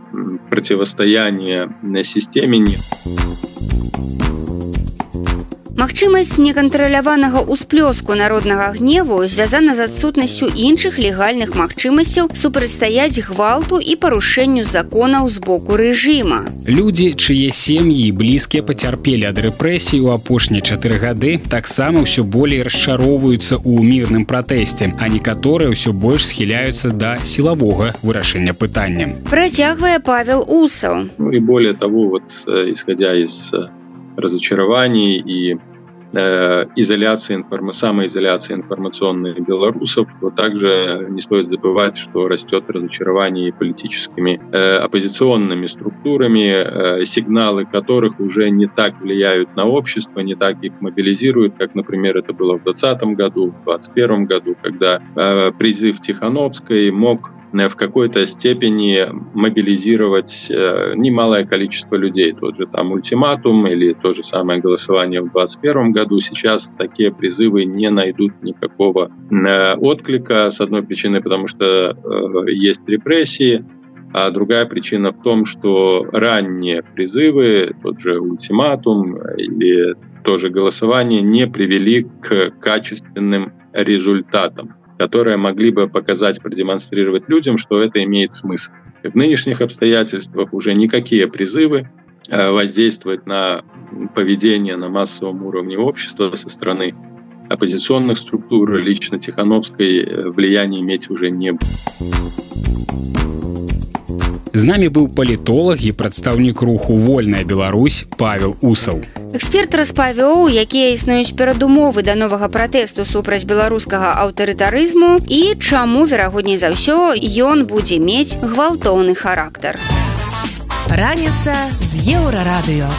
противостояния на системе нет. Магчымасць некантраляванага ўсплёску народнага гневу звязана з адсутнасцю іншых легальных магчымасцяў супрацьстаяць гвалту і парушэнню законаў з боку рэжыма. Людзі, чые сем'і і блізкія пацярпелі ад рэпрэсій у апошнія чатыры гады таксама ўсё болей расчароўваюцца ў мірным пратэсце, а некаторыя ўсё больш схіляюцца да сілавога вырашэння пытання. Працягвае Павел Усаў. Ну, і более того вот исходя из разочарований и Э, изоляции информ... самоизоляции информационной белорусов. Вот также не стоит забывать, что растет разочарование политическими э, оппозиционными структурами, э, сигналы которых уже не так влияют на общество, не так их мобилизируют, как, например, это было в 2020 году, в 2021 году, когда э, призыв Тихановской мог Э, в какой-то степени мобилизировать э, немалое количество людей. Тот же там ультиматум или то же самое голосование в 2021 году. Сейчас такие призывы не найдут никакого э, отклика. С одной причины, потому что есть репрессии, а другая причина в том, что ранние призывы, тот же ультиматум или тоже голосование не привели к качественным результатам которые могли бы показать, продемонстрировать людям, что это имеет смысл. В нынешних обстоятельствах уже никакие призывы э, воздействовать на поведение на массовом уровне общества со стороны оппозиционных структур, лично Тихановской, э, влияния иметь уже не будет. З намі быў палітолог і прадстаўнік руху вольная Беларусь Павел Усаў. Эксперт распавёў, якія існуюць перадумовы да новага пратэсту супраць беларускага аўтарытарызму і чаму верагодней за ўсё ён будзе мець гвалтоўны характар. Раніца з еўрарадыё.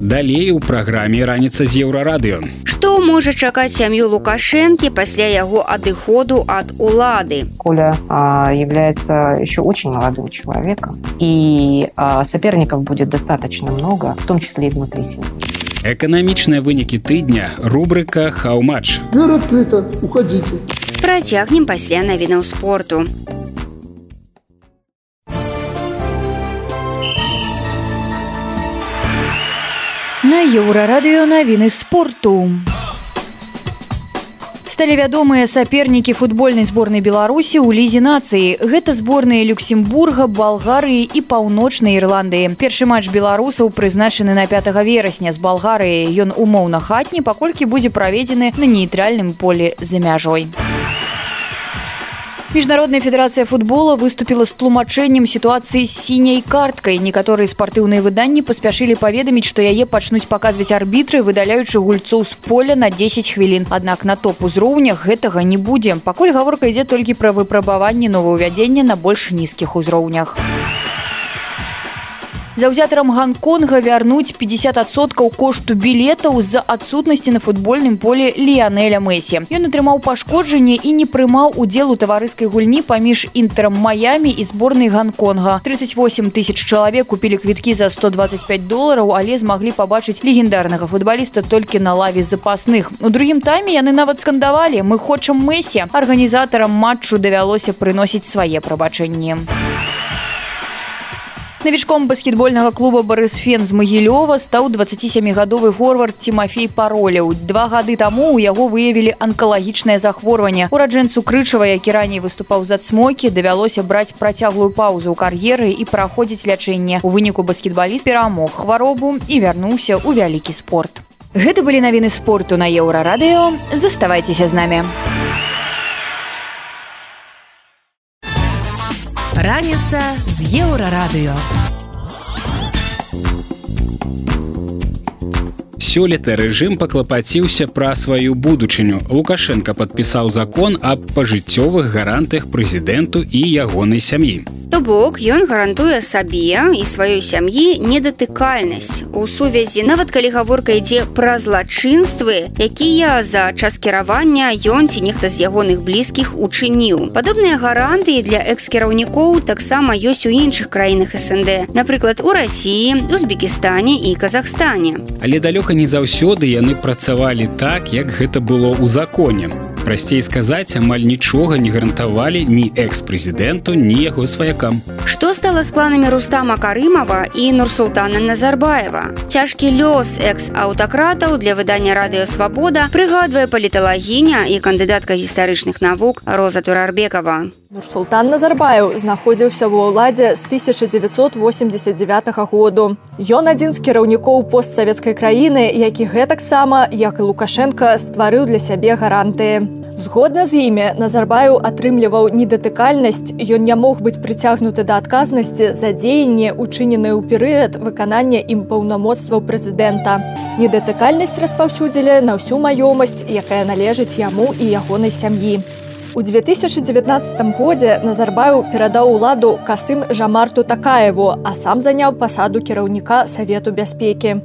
Далей у праграме раніца з еўрарадыё. Што можа чакаць сям'ю Лукашэнкі пасля яго адыходу ад улады? Коля а, является еще очень молодым человеком, и а, соперников будет достаточно много, в том числе и внутри семьи. Эканамічныя вынікі тыдня рубрыка хаўмач. Дверь открыта, уходите. Працягнем пасля навінаў спорту. На еўрарадыё навіны спорту. Сталі вядомыя сапернікі футбольнай зборнай беларусі ў лізе нацыі гэта зборныя люксембурга балгарыі і паўночнай ірландыі. Першы матч беларусаў прызначаны на 5 верасня з балгарыяй ён умоўна хатні паколькі будзе праведзены на нейтральным полі за мяжой Міжнародная федэрацыя футбола выступіла з тлумачэннем сітуацыі сіняй карткай. Некаторыя спартыўныя выданні паспяшылі паведаміць, што яе пачнуць паказваць арбітры, выдаляючы гульцоў з поля на 10 хвілін. Аднак на топ-узроўнях гэтага не будзе. Пакуль гаворка ідзе толькі пра выпрабаванне новаўвядзення на больш нізкіх узроўнях. Заўзятарам Гонконга вярнуць 50соткаў кошту білетаў з-за адсутнасці на футбольным поле Ліянеля Мэсі. Ён атрымаў пашкоджанне і не прымаў удзел у таварыскай гульні паміж інтэрам Маямі і зборнай Гонконга. 38 тысяч чалавек купілі квіткі за 125 долараў, але змаглі пабачыць легендарнага футбаліста толькі на лаве запасных. У другім тайме яны нават скандавалі, мы хочам Мэсі. Арганізатарам матчу давялося прыносіць свае прабачэнні. Навічком баскетбольнага клуба Барысфен з Магілёва стаў 27гадовы форвард Тимофей пароляў. Два гады таму ў яго выявілі анкалагічнае захворванне. Ураджэнцу крычава, які раней выступаў за цмокі, давялося браць працяглую паузу ў кар'еры і праходзіць лячэнне. У выніку баскетбаліст перамог хваробу і вярнуўся ў вялікі спорт. Гэта былі навіны спорту на еўрарадыё. Заставайцеся з намі. Раніца з еўрарадыё. Сёлета рэжым паклапаціўся пра сваю будучыню. Лукашенко падпісаў закон аб пажыццёвых гарантыях прэзідэнту і ягонай сям'і. То бок ён гарантуе сабе і сваёй сям'і недатыкальнасць у сувязі нават калі гаворка ідзе пра злачынствы якія за час кіравання ён ці нехта з ягоных блізкіх учыніў падобныя гарантыі для экс-кіраўнікоў таксама ёсць у іншых краінах снд напрыклад у рассіі узбекістане і казахстане але далёка не заўсёды яны працавалі так як гэта было ў законе. Прасцей сказаць амаль нічога не гарантавалі ні экс-прэзідэнту ні яго сваякам. Што стала з кланамі рустама карымова і нурсултана назарбаева цяжкі лёс экс-аўтакратаў для выдання радыёвабода прыгадвае паліталагіня і кандыдатка гістарычных навук роза турарбекова Нурсултан Назарбаев знаходзіўся ва ўладзе з 1989 году. Ён адзін з кіраўнікоў постсавецкай краіны, які гэтаксама, як і Лукашенко стварыў для сябе гарантыі. Згодна з імі Назарбаю атрымліваў недатыкальнасць, ён не мог быць прыцягнуты да адказнасці за дзеянне, учыненыя ў перыяд выканання ім паўнамоцтваў прэзідэнта. Недатыкальнасць распаўсюдзілі на ўсю маёмасць, якая належыць яму і ягонай сям'і. У 2019 годзе Назарбаю перадаў уладу касым жамарту такаеву, а сам заняў пасаду кіраўніка савету бяспекі.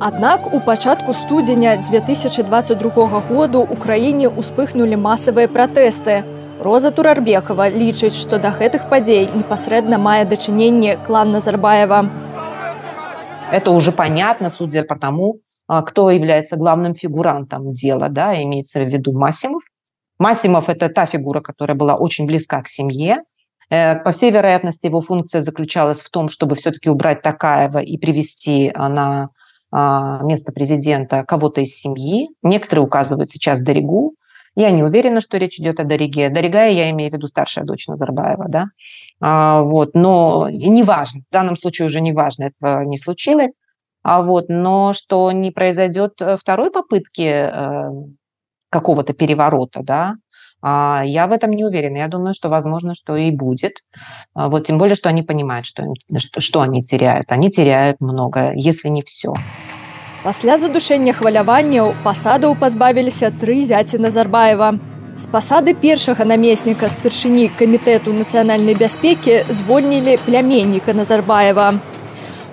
Аднак у пачатку студзеня 2022 году ў краіне ўспыхнулі масавыя пратэсты. Роза Турарбекова лічыць, што да гэтых падзей непасрэдна мае дачыненне клан Назарбаева. Это уже понятно, судя по тому, кто является главным фигурантом дела, да, имеется в виду Масимов, Масимов – это та фигура, которая была очень близка к семье. Э, по всей вероятности, его функция заключалась в том, чтобы все-таки убрать Такаева и привести на а, место президента кого-то из семьи. Некоторые указывают сейчас Доригу. Я не уверена, что речь идет о Дориге. Дорога, я имею в виду старшая дочь Назарбаева, да. А, вот, но неважно, в данном случае уже неважно, этого не случилось. А вот, но что не произойдет э, второй попытки э, какого-то переворота, да, а я в этом не уверена. Я думаю, что возможно, что и будет. А вот тем более, что они понимают, что, что они теряют. Они теряют много, если не все. Пасля задушэння хваляванняў пасадаў пазбавіліся тры зяці Назарбаева. З пасады першага намесніка старшыні камітэту нацыянальнай бяспекі звольнілі пляменніка Назарбаева.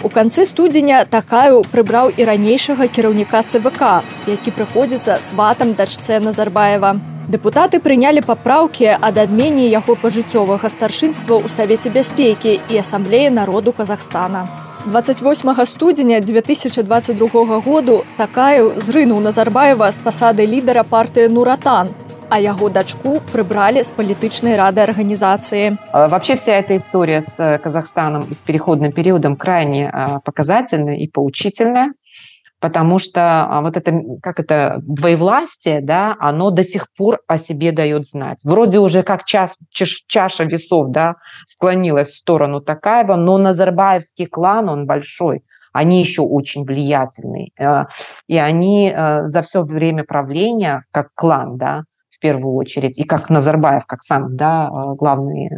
У канцы студзеня такаю прыбраў і ранейшага кіраўніка ЦВК, які прыходзіцца сватам дачцэ Назарбаева. Дэпутаты прынялі папраўкі ад адмене яго пажыццёвага старшынства ў савеце бяспекі і асамблеі народу Казахстана. 28 студзеня 2022 году такая зрынуў Назарбаева з пасады лідара партыі Нуратан, а яго дачку прыбралі з палітычнай рады арганізацыі. Вообще вся эта история с э, Казахстаном и с переходным периодом крайне показательная и поучительная, потому что вот это, как это, двоевластие, да, оно до сих пор о себе дает знать. Вроде уже как час, чаш, чаша весов, да, склонилась в сторону Такаева, но Назарбаевский клан, он большой, они еще очень влиятельные. Э, и они э, за все время правления, как клан, да, первую очередь, и как Назарбаев, как сам да, главный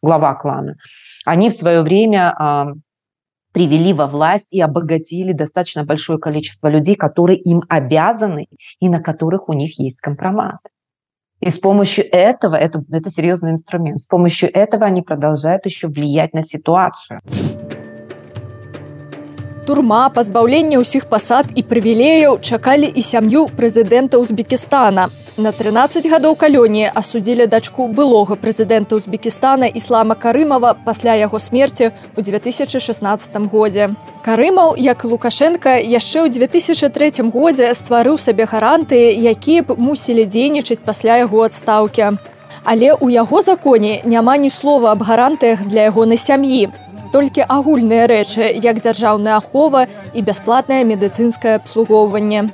глава клана, они в свое время привели во власть и обогатили достаточно большое количество людей, которые им обязаны и на которых у них есть компромат. И с помощью этого, это, это серьезный инструмент, с помощью этого они продолжают еще влиять на ситуацию. Турма, пазбаўленне ўсіх пасад і прывілеяў чакалі і сям'ю прэзідэнта Узбекістана. На 13 гадоў калоніі асудзілі дачку былога прэзідэнта Узбекістана Іслама Карымова пасля яго смерці ў 2016 годзе. Карымаў, як Лукашенко яшчэ ў 2003 годзе стварыў сабе гарантыі, якія б мусілі дзейнічаць пасля яго адстаўкі. Але ў яго законе няма ні слова аб гарантыях для ягонай сям'і толькі агульныя рэчы, як дзяржаўная ахова і бясплатнае медыцынскае абслугоўванне.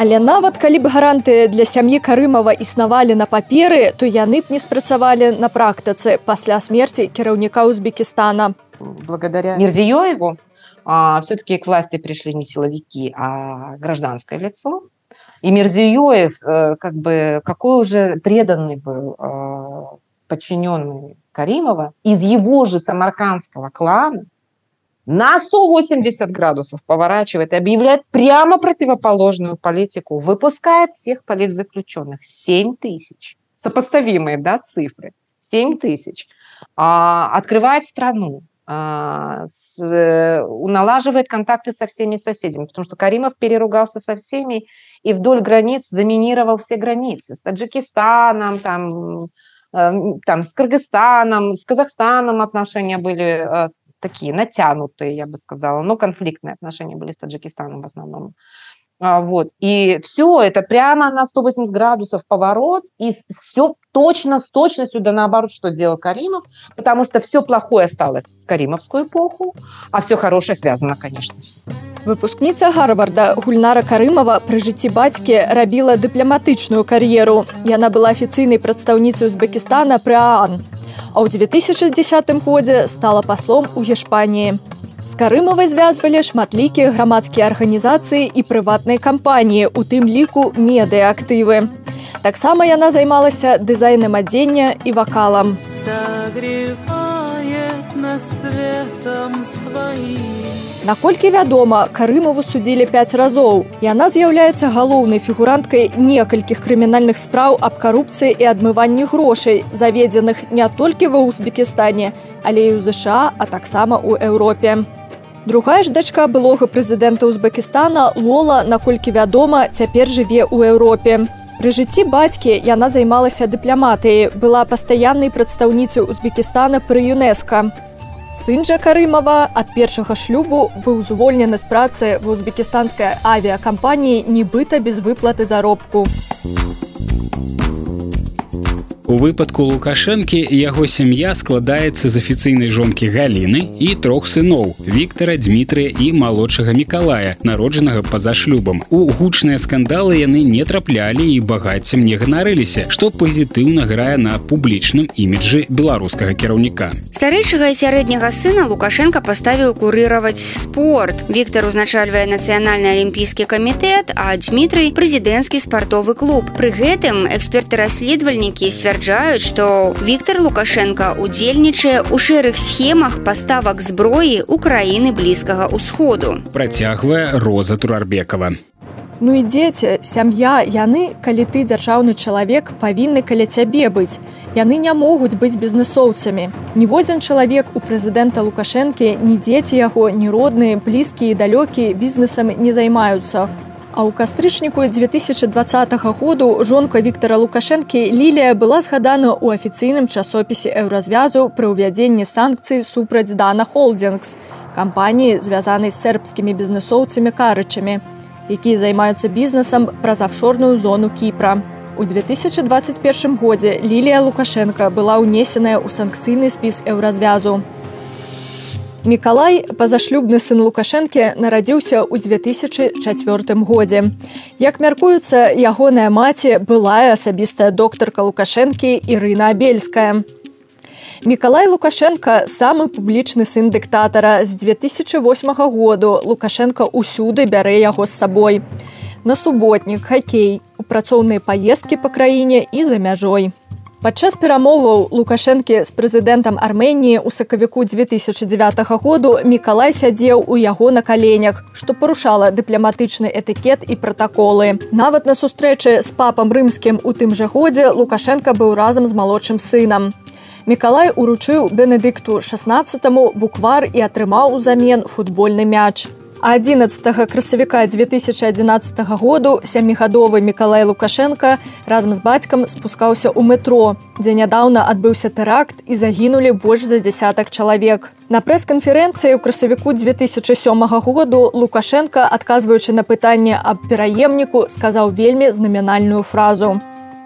Але нават калі б гарантыі для сям'і карымава існавалі на паперы, то яны б не спрацавалі на практыцы пасля смерці кіраўніка Узбекістана. Благодаря Мирзиёеву а, все-таки к власти пришли не силовики, а гражданское лицо. И Мирзиёев, э, как бы, какой уже преданный был э, подчиненный Каримова из его же самаркандского клана на 180 градусов поворачивает и объявляет прямо противоположную политику, выпускает всех политзаключенных. 7 тысяч. Сопоставимые да, цифры. 7 тысяч. А, открывает страну, а, с, э, налаживает контакты со всеми соседями, потому что Каримов переругался со всеми и вдоль границ заминировал все границы. С Таджикистаном, там, там с Кыргызстаном, с Казахстаном отношения были э, такие натянутые, я бы сказала, но конфликтные отношения были с Таджикистаном в основном. А, вот. И все это прямо на 180 градусов поворот, и все точно, с точностью да наоборот, что делал Каримов, потому что все плохое осталось в Каримовскую эпоху, а все хорошее связано, конечно, с Выпускніца Гарварда Гульнара Карымова пры жыцці бацькі рабіла дыпламатычную кар'еру. Яна была афіцыйнай прадстаўніцай Узбекістана пры Аан. А ў 2010 годзе стала паслом у Гешпаніі. З карымавай звязвалі шматлікія грамадскія арганізацыі і прыватныя кампаніі, у тым ліку медыаактывы. Таксама яна займалася дызайнам адзення і вакалам. на светом сваім. Наколькі вядома, карымаву судзілі 5 разоў. Яна з'яўляецца галоўнай фігуранткай некалькіх крымінальных спраў аб карупцыі і адмыванні грошай, заведзеных не толькі ва Узбекістане, але і ў ЗША, а таксама ў Еўропе. Другая ж дачка былога прэзідэнта Узбекістана Лола, наколькі вядома, цяпер жыве ў Еўропе. Пры жыцці бацькі яна займалася дыпламатыяй, была пастаяннай прадстаўніцай Узбекістана пры ЮНЕСКа. Сын жа Карымава ад першага шлюбу быў звольнены з працы ва ўзбекістанскай авіякампаніі нібыта без выплаты заробку. У выпадку лукашэнкі яго сям'я складаецца з афіцыйнай жонкі галіны і трох сыноў Віктора Дмітрыя і малодшага мікалая народжанага па-за шлюбам. У гучныя скандалы яны не траплялі і багаццем не ганарыліся што пазітыўна грае на публічным іміджы беларускага кіраўніка. Старэйшага сярэдняга сына лукашенко паставіў курыраваць спорт. Віктор узначальвае нацыянальны алімпійскі камітэт а Дмітрый прэзідэнцкі спартовы клуб. Пры гэтым эксперты расследавальнікі свярджаюць сцвярджаюць што Віктор лукашенко удзельнічае ў шэрых схемах паставак зброі у краіны блізкага ўсходу працягвае роза турарбекова. Ну і дзеці сям'я яны калі ты дзяржаўны чалавек павінны каля цябе быць. Яны не могуць быць бізнесоўцамі ніводзін чалавек у прэзідэнта лукашэнкі ні дзеці яго ні родныя блізкія і далёкія бізнесам не займаюцца А ў кастрычніку 2020 году жонка Віктора Лукашэнкі Лілія была згадана ў афіцыйным часопісе еўразвязу пры ўвядзенні санкцый супраць Дана Холдингс, кампаніі, звязанай з сербскімі бізнесоўцамі карычамі, якія займаюцца бізнесам праз афшорную зону Кіпра. У 2021 годзе Лілія Лукашенко была ўнесеная ў санкцыйны спіс еўразвязу. Мікалай, пазашлюбны сын Лукашэнкі нарадзіўся ў 2004 годзе. Як мяркуецца, ягоная маці былая асабістая доктарка Лукашэнкі Ірына Абельская. Мікалай Лукашенко самы публічны сын дыктатара з 2008 году Лукашенко ўсюды бярэ яго з сабой. на суботнік, хакей, у працоўныя паездкі па краіне і за мяжой. Падчас перамоваў лукашэнкі з прэзідэнтам арменніі ў сакавіку 2009 году мікалай сядзеў у яго на каленях што парушала дыпламатычны этыкет і пратаколы. Нават на сустрэчы з папам рымскім у тым жа годзе лукашенко быў разам з малодшым сынам. Мікалай уручыў бенедыкту 16 буквар і атрымаў узамен футбольны мяч 11 красавіка 2011 году сямігадовы мікалай лукашенко разам з бацькам спускаўся ў метро дзе нядаўна адбыўся тэракт і загінулі больш за десятак чалавек. На прэс-канферэнцыі ў красавіку 2007 году лукашенко адказваючы на пытанне аб пераемніку сказаў вельмі знаменальную фразу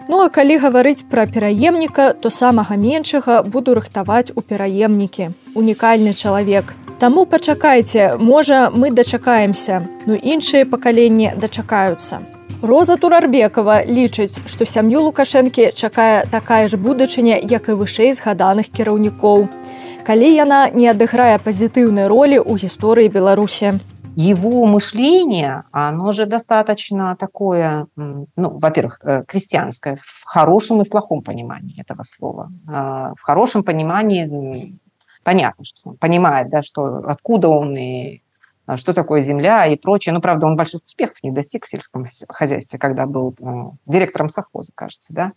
Ну а калі гаварыць пра пераемніка то самага меншага буду рыхтаваць у пераемнікі унікальны чалавек Таму пачакайце, можа, мы дачакаемся, ну іншыя пакаленні дачакаюцца. Роза Турарбекова лічыць, што сям'ю Лукашэнкі чакае такая ж будучыня, як і вышэй згаданых кіраўнікоў. Калі яна не адыграе пазітыўнай ролі ў гісторыі Беларусі. Его мышление, оно же достаточно такое, ну, во-первых, э, крестьянское, в хорошем и в плохом понимании этого слова. В хорошем понимании понятно, что он понимает, да, что откуда он и а, что такое земля и прочее. Ну, правда, он больших успехов не достиг в сельском хозяйстве, когда был ну, директором совхоза, кажется, да.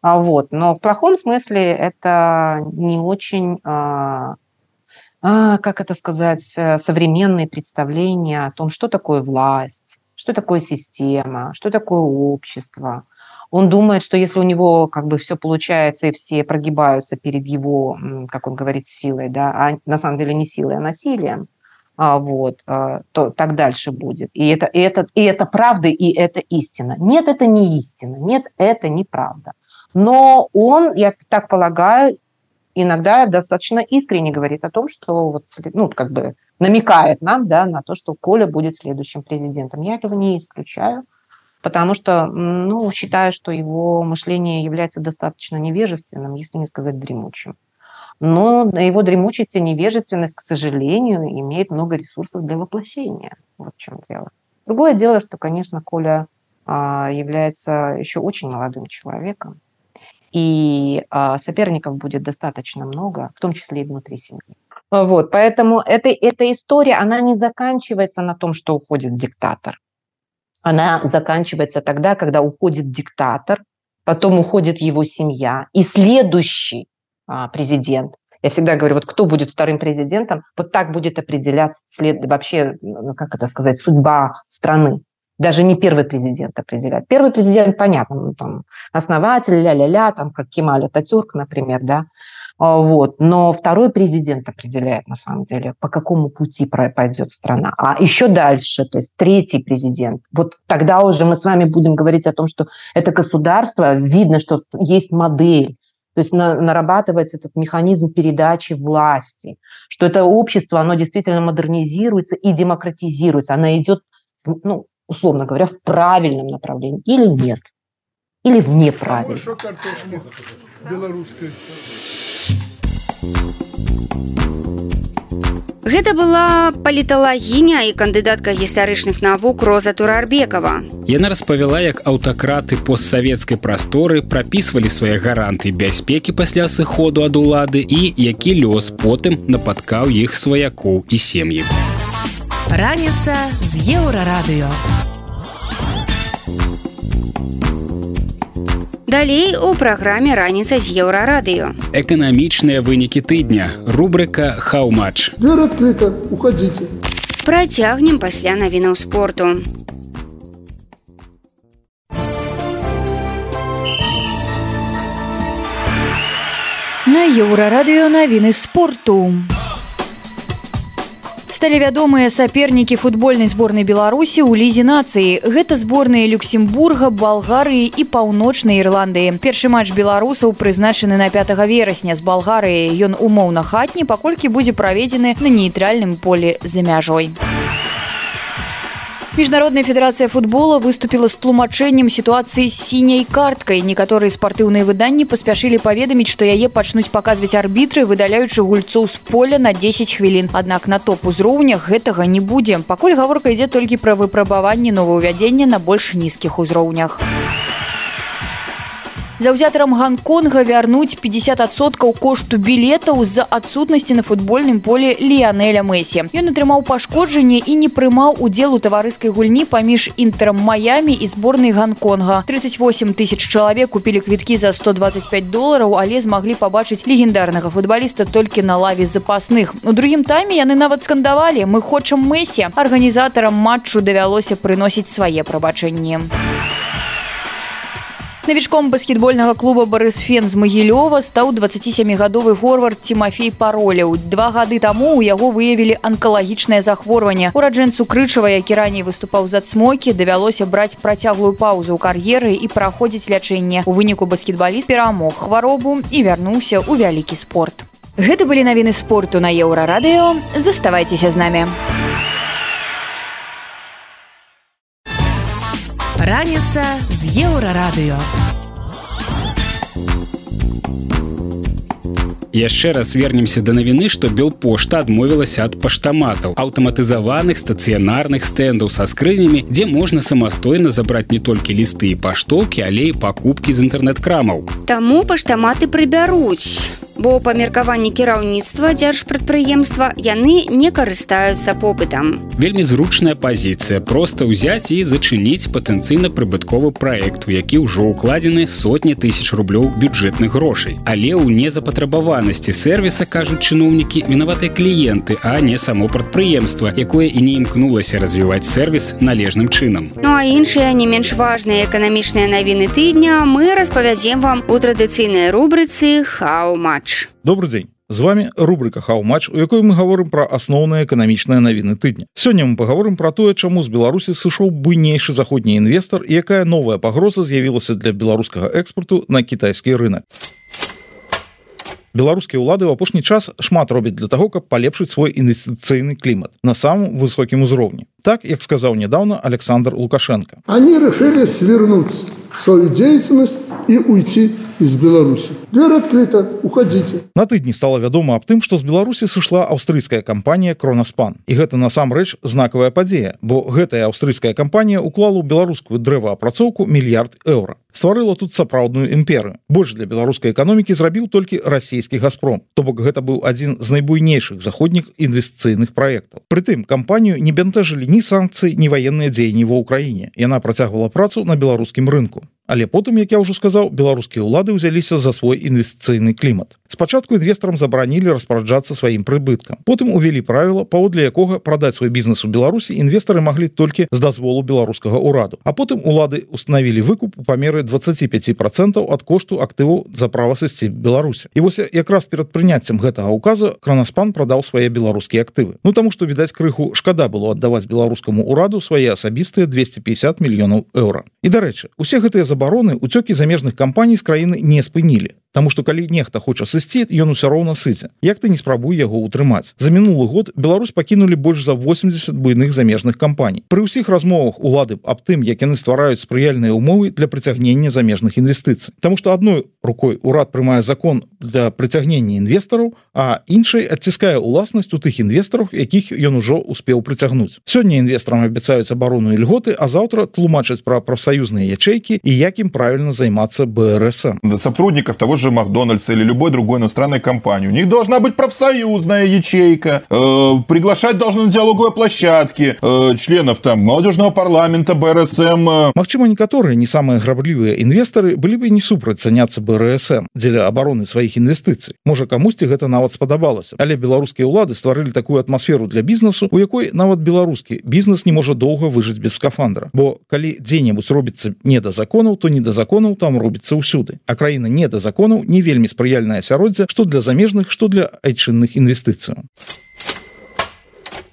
А вот. Но в плохом смысле это не очень, а, а, как это сказать, современные представления о том, что такое власть, что такое система, что такое общество – он думает, что если у него как бы все получается и все прогибаются перед его, как он говорит, силой, да, а на самом деле не силой, а насилием, а, вот, а, то так дальше будет. И это, и, это, и это правда, и это истина. Нет, это не истина, нет, это неправда. Но он, я так полагаю, иногда достаточно искренне говорит о том, что вот, ну, как бы намекает нам, да, на то, что Коля будет следующим президентом. Я этого не исключаю потому что, ну, считаю, что его мышление является достаточно невежественным, если не сказать дремучим. Но его дремучесть и невежественность, к сожалению, имеет много ресурсов для воплощения. Вот в чем дело. Другое дело, что, конечно, Коля а, является еще очень молодым человеком, и а, соперников будет достаточно много, в том числе и внутри семьи. Вот, поэтому эта, эта история, она не заканчивается на том, что уходит диктатор она заканчивается тогда, когда уходит диктатор, потом уходит его семья, и следующий а, президент. Я всегда говорю, вот кто будет вторым президентом, вот так будет определяться след, вообще, как это сказать, судьба страны. Даже не первый президент определяет. Первый президент, понятно, ну, там, основатель, ля-ля-ля, там, как Кемаль Ататюрк, например, да, а, вот. Но второй президент определяет, на самом деле, по какому пути пойдет страна. А еще дальше, то есть третий президент. Вот тогда уже мы с вами будем говорить о том, что это государство, видно, что есть модель, то есть нарабатывается этот механизм передачи власти, что это общество, оно действительно модернизируется и демократизируется, оно идет, ну, условно говоря, в правильном направлении или нет, или в неправильном. белорусской. Гэта была паліталагіня і кандыдатка гістарычных навук Роза Турарбекова. Яна распавяла, як аўтакраты постсавецкай прасторы прапісвалі свае гаранты бяспекі пасля сыходу ад улады і які лёс потым напаткаў іх сваякоў і сем'і. Раніца з еўрарадыё. Далей у праграме раніца з еўрарадыё. Эканамічныя вынікі тыдня, рубрыка Хаўмач. Дверь открыта, уходите. Працягнем пасля навінаў спорту. На еўрарадыё навіны спорту сталі вядомыя сапернікі футбольнай зборнай беларусі ў лізе нацыі. Гэта зборныя люксембурга балгарыі і паўночнай ірландыі. Першы матч беларусаў прызначаны на 5 верасня з балгарыяй. Ён умоўна хатні паколькі будзе праведзены на нейтральным полі за мяжой Міжнародная федэрацыя футбола выступила з тлумачэннем сітуацыі з сіняй карткай. Некаторыя спартыўныя выданні паспяшылі паведаміць, што яе пачнуць паказваць арбітры, выдаляючы гульцоў з поля на 10 хвілін. Аднак на топ-узроўнях гэтага не будзе. Пакуль гаворка ідзе толькі пра выпрабаванне новаўвядзення на больш нізкіх узроўнях. Заўзятарам Гонконга вярнуць 50соткаў кошту білетаў з-за адсутнасці на футбольным поле Ліянеля Мэсі. Ён атрымаў пашкоджанне і не прымаў удзел у таварыскай гульні паміж інтэрам Маямі і зборнай Гонконга. 38 тысяч чалавек купілі квіткі за 125 долараў, але змаглі пабачыць легендарнага футбаліста толькі на лаве запасных. У другім тайме яны нават скандавалі: мы хочам Мэсі. Арганізатарам матчу давялося прыносіць свае прабачэнні. Навічком баскетбольнага клуба Барысфен з Магілёва стаў 27гадовы форвард Тимофей пароляў. Два гады таму ў яго выявілі анкалагічнае захворванне. Ураджэнцу крычава, які раней выступаў за цмокі, давялося браць працяглую паузу ў кар'еры і праходзіць лячэнне. У выніку баскетбаліст перамог хваробу і вярнуўся ў вялікі спорт. Гэта былі навіны спорту на еўрарадыё. Заставайцеся з намі. Раніца з еўрарадыё. Яшчэ раз вернемся да навіны што белпошта адмовілася ад паштаматаў аўтаматызаваных стацыянарных стэндаў са скрынямі дзе можна самастойна забраць не толькі лісты і паштоўкі але і пакупкі з інтэрнэт-крамаў Таму паштаматы прыбяруць бо па меркаванні кіраўніцтва дзяржпрадпрыемства яны не карыстаюцца попытам. Вельмі зручная пазіцыя проста ўзяць і зачыніць патэнцыйна прыбытковы праект, у які ўжо ўкладзены сотні тысяч рублёў бюджэтных грошай. Але ў незапатрабаванасці сервіса кажуць чыноўнікі вінаватыя кліенты, а не само прадпрыемства, якое і не імкнулася развіваць сервіс належным чынам. Ну а іншыя не менш важныя эканамічныя навіны тыдня мы распавядзем вам у традыцыйнай рубрыцы хау-матч матч добрый дзень з вами рубрика хау-матч у якой мы гаворым про асноўныя эканамічныя навіны тыдня. Сёння мы паговорым про тое чаму з беларусі сышоў буйнейшы заходні інвестор якая новая пагроза з'явілася для беларускага экспорту на кітайскі рынок беларускія ўлады ў апошні час шмат робяць для того каб палепшыць свой інвестыцыйны клімат на самым высокім узроўні так як сказаў недавно александр лукашенко они решили свернуть свою деятельность и уйти из Беларуси. Дверь открыта, уходите. На тыдні стала вядома аб тым, што з Беларусі сышла аўстрыйская кампанія Кронаспан. І гэта насамрэч знакавая падзея, бо гэтая аўстрыйская кампанія уклала ў беларускую дрэваапрацоўку мільярд еўра. Стварыла тут сапраўдную імперыю. Больш для беларускай эканомікі зрабіў толькі расійскі газпром. То бок гэта быў адзін з найбуйнейшых заходніх інвестыцыйных праектаў. Прытым кампанію не бянтэжылі ні санкцыі, ні ваенныя дзеянні ва ўкраіне. Яна працягвала працу на беларускім рынку. Але потым як я ўжо сказаў беларускія ўлады ўзяліся за свой інвестыцыйны клімат спачатку інвестарам забаранілі распараджацца сваім прыбыткам. Потым увялі правіла паводле якога прадаць свой бізнес у беларусі інвестары маглі толькі з дазволу беларускага ўраду. А потым улады установілі выкуп у памеры 25 процентаў ад кошту актыву за права сысці беларусі і вось якраз перад прыняццем гэтага указа кранаспан прадаў свае беларускія актывы. Ну таму што відаць крыху шкада было аддаваць беларускаму ўраду свае асабістыя 250 мільёнаў еўра. І дарэчы усе гэтыя за забароны уцёкі замежных кампаній з краіны не спынілі Таму што калі нехта хоча сысці ён усё роўна сыце. Як ты не спрабуй яго ўтрымаць? За мінулы год Беларусь пакінулі больш за 80 буйных замежных кампаній. Пры ўсіх размовах улады аб тым як яны ствараюць спрыяльныя умовы для прыцягнення замежных інвестыцый. Таму што адной рукой урад прымае закон для прыцягнення інвестараў а іншай адціскае уласнасць у тых інвестараў якіх ён ужо успеў прыцягнуць. Сёння інвестарам абяцаюць абарону льготы а заўтра тлумачаць пра прафсаюзныя ячэйкі і як ім правильно займацца БРСМ до сотрудников того же Макдональдса или любой другой иностранной компании. У них должна быть профсоюзная ячейка. Э, приглашать должны на диалоговые площадки э, членов там молодежного парламента БРСМ. Э. Магчыма некаторыя не самыя граблівыя інвестары былі бы не супраць заняться БРСМ дзеля обороны сваіх інвестыцый можа камусьці гэта нават спадабалася але беларускія ўлады стварылі такую атмасферу для бізнесу у якой нават беларускі бізнес не можа доўга выжыць без скафандра. Бо калі дзе-небудзь робіцца не да законаў то не да законаў там робіцца ўсюды а краіна не да законаў не вельмі спрыяльнае асяроддзе што для замежных што для айчынных інвестыцыяў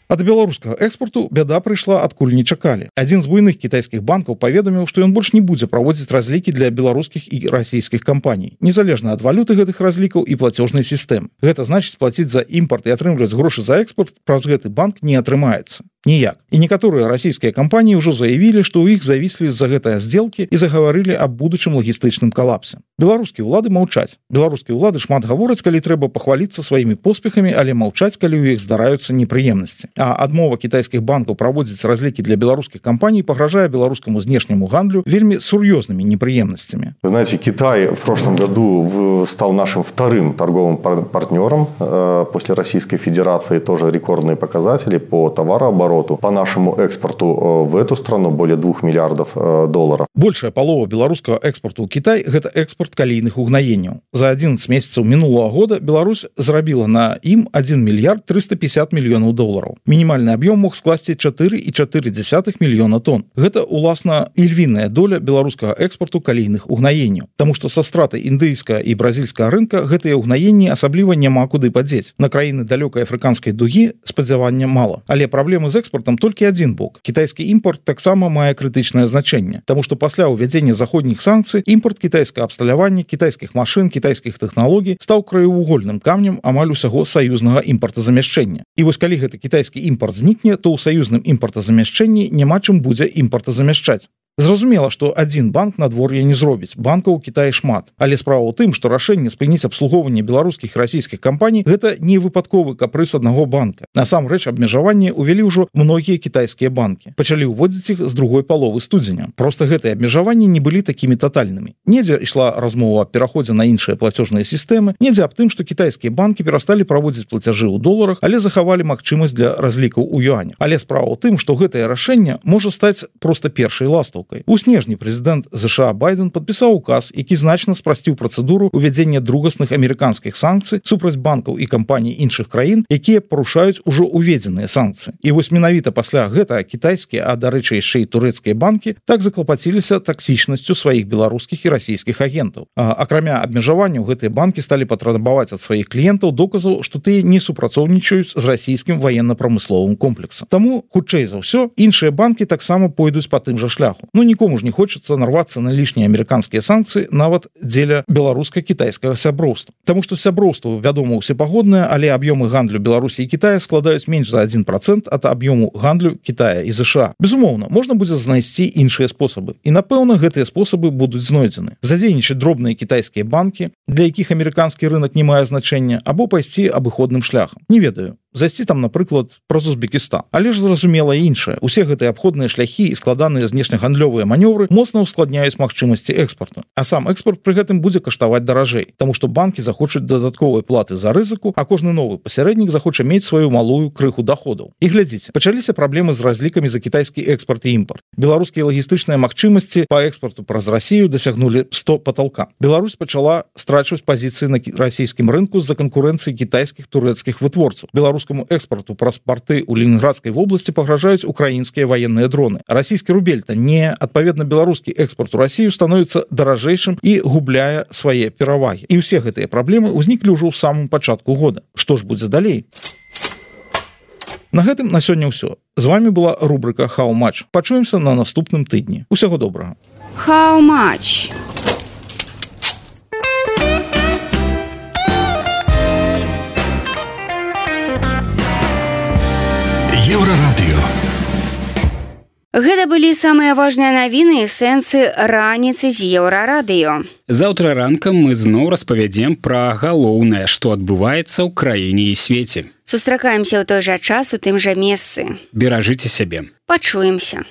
ад беларускага экспорту бяда прыйшла адкуль не чакалі. Адзін з буйных кітайскіх банкаў паведаміў што ён больш не будзе праводзіць разлікі для беларускіх і расійскіх кампаній незалежна ад валюты гэтых разлікаў і платежнай сістэм гэта значыць плаціць за імпорт і атрымліваць грошы за экспорт праз гэты банк не атрымаецца ніяк. І некаторыя расійскія кампаніі ўжо заявілі што ў іх завіслі з-за гэтыя сделкі і загаварылі аб будучым лагістычным калапсе. Беларускія ўлады маўчаць. Беларускія ўлады шмат гавораць калі трэба пахваліцца сваімі поспехамі але маўчаць калі ў іх здараюцца непрыемнасці. А адмова кітайскіх банкаў праводзіць разлікі для беларускіх кампаній пагражае беларускаму знешняму гандлю вельмі сур'ёзнымі непрыемнасцямі. Знаете Китай в прошлом году стал нашим вторым торговым партнером э, после Российской Федерации. Тоже рекордные показатели по товарообороту по нашему экспорту э, в эту страну более двух миллиардов э, долларов. Большая палова беларускага экспорту ў Кітай гэта экспорт калійных угнаенняў за 11 месяцаў мінулого года Беларусь зрабіла на ім 1 мільярд 350 мільёнаў долараў мінімальны аб'ём мог скласці 4 і 4 десятых мільёна тонн. Гэта уласна ільвіная доля беларускага экспорту калійных угнаенняў Таму што са стратай індыйска і бразільскага рынка гэтыя угнаенні асабліва няма куды падзець. На краіны далёкай афрыканскай дугі спадзявання мала. Але праблемы з экспортам толькі адзін бок. Кітайскі імпорт таксама мае крытычнае значэнне Таму што пасля ўвядзення заходніх санкцый імпорт кітайскага абсталявання кітайскіх машын кітайскіх тэхналогій стаў краювугольным камнем амаль усяго саюзнага імпартазамяшчэння. І вось калі гэты кітайскі імпорт знікне то ў саюзным імпартазамяшчэнні няма чым будзе імпартазамяшчаць Зразумела, што адзін банк надвор'я не зробіць банка ў Кіаі шмат, але справа ў тым, што рашэнне спыніць абслугоўванне беларускіх расійскіх кампаній гэта не выпадковы капрыс аднаго банка. Насамрэч абмежаванне ўвялі ўжо многія кітайскія банкі. пачалі ўводзіць іх з другой паловы студзеня. Проста гэтыя абмежаванні не былі такімі татальнымі. Недзе ішла размова аб пераходзе на іншыя плацёжныя сістэмы, недзе аб тым, што кітайскія банкі перасталі праводзіць плацяжы ў доларах, але захавалі магчымасць для разлікаў у юаня. Але справа ў тым, што гэтае рашэнне можа стаць проста першай ластаў пастаўкай у снежні прэзідэнт ЗША байден подпісаў указ які значна спрасціў працэдуру увядзення другасных амерыканскіх санкцый супраць банкаў і кампаній іншых краін якія парушаюць ужо уведзеныя санкцыі. І вось менавіта пасля гэта кітайскія а дарэчы яшчэ і турэцкія банкі так заклапаціліся таксічнасцю сваіх беларускіх і расійскіх агентаў. Акрамя абмежаванняў гэтыя банкі сталі патрабаваць ад сваіх кліентаў доказаў што тыя не супрацоўнічаюць з расійскім военно-прамысловым комплексам. Таму хутчэй за ўсё іншыя банкі таксама пойдуць по тым жа шляху Ну нікому ж не хочется нарвацца на лішнія амерыканскія санкцыі нават дзеля беларуска-кітайскага сяброўства Таму што сяброўства вядома усепагоднае але аб'ёмы гандлю Беларусі і Китая складаюць менш за один процент от аб'ёму гандлю Китая і ЗША безумоўна можна будзе знайсці іншыя спосабы. І напэўна гэтыя спосабы будуць знойдзены. Задзейнічаць дробныя кітайскія банкі для якіх амерыканскі рынок не мае значэння або пайсці абыходным шляхам. Не ведаю зайсці там напрыклад праз Узбекістан. Але ж зразумела іншае. Усе гэтыя абходныя шляхі і складаныя знешнегандлёвыя манёвры моцна ускладняюць магчымасці экспорту а сам экспорт пры гэтым будзе каштаваць даражэй Таму што банкі захочуць дадатковай платы за рызыку а кожны новы пасярэднік захоча мець сваю малую крыху доходаў і глядзіце пачаліся праблемы з разлікамі за кітайскі экспорт і імпорт беларускія лагістычныя магчымасці по экспорту праз Росію дасягнули 100 потолка Беларусь пачала страчваць пазіцыі на расійскім рынку з-за канкурэнцыі кітайскіх турэцкіх вытворцаў. Беларус беларускаму экспорту. Праз порты у ленинградской вобласці пагражаюць украінскія военные дроны. Расійскі рубельта не адпаведна беларускі экспорт у Россию становится даражэйшым і губляе свае перавагі і усе гэтыя праблемы ўзніклі ўжо ў самым пачатку года. Что ж будзе далей на гэтым на сёння ўсё з вами была рубрика хау-матч пачуемся на наступным тыдні усяго добрага хау-матч. у еўрарадыё Гэта былі самыя важныя навіны і сэнсы раніцы з еўрарадыё. Заўтра ранкам мы зноў распавядзем пра галоўнае, што адбываецца ў краіне і свеце. Сустракаемся ў той жа час у тым жа месцы. Беражыце сябе. Пачуемся.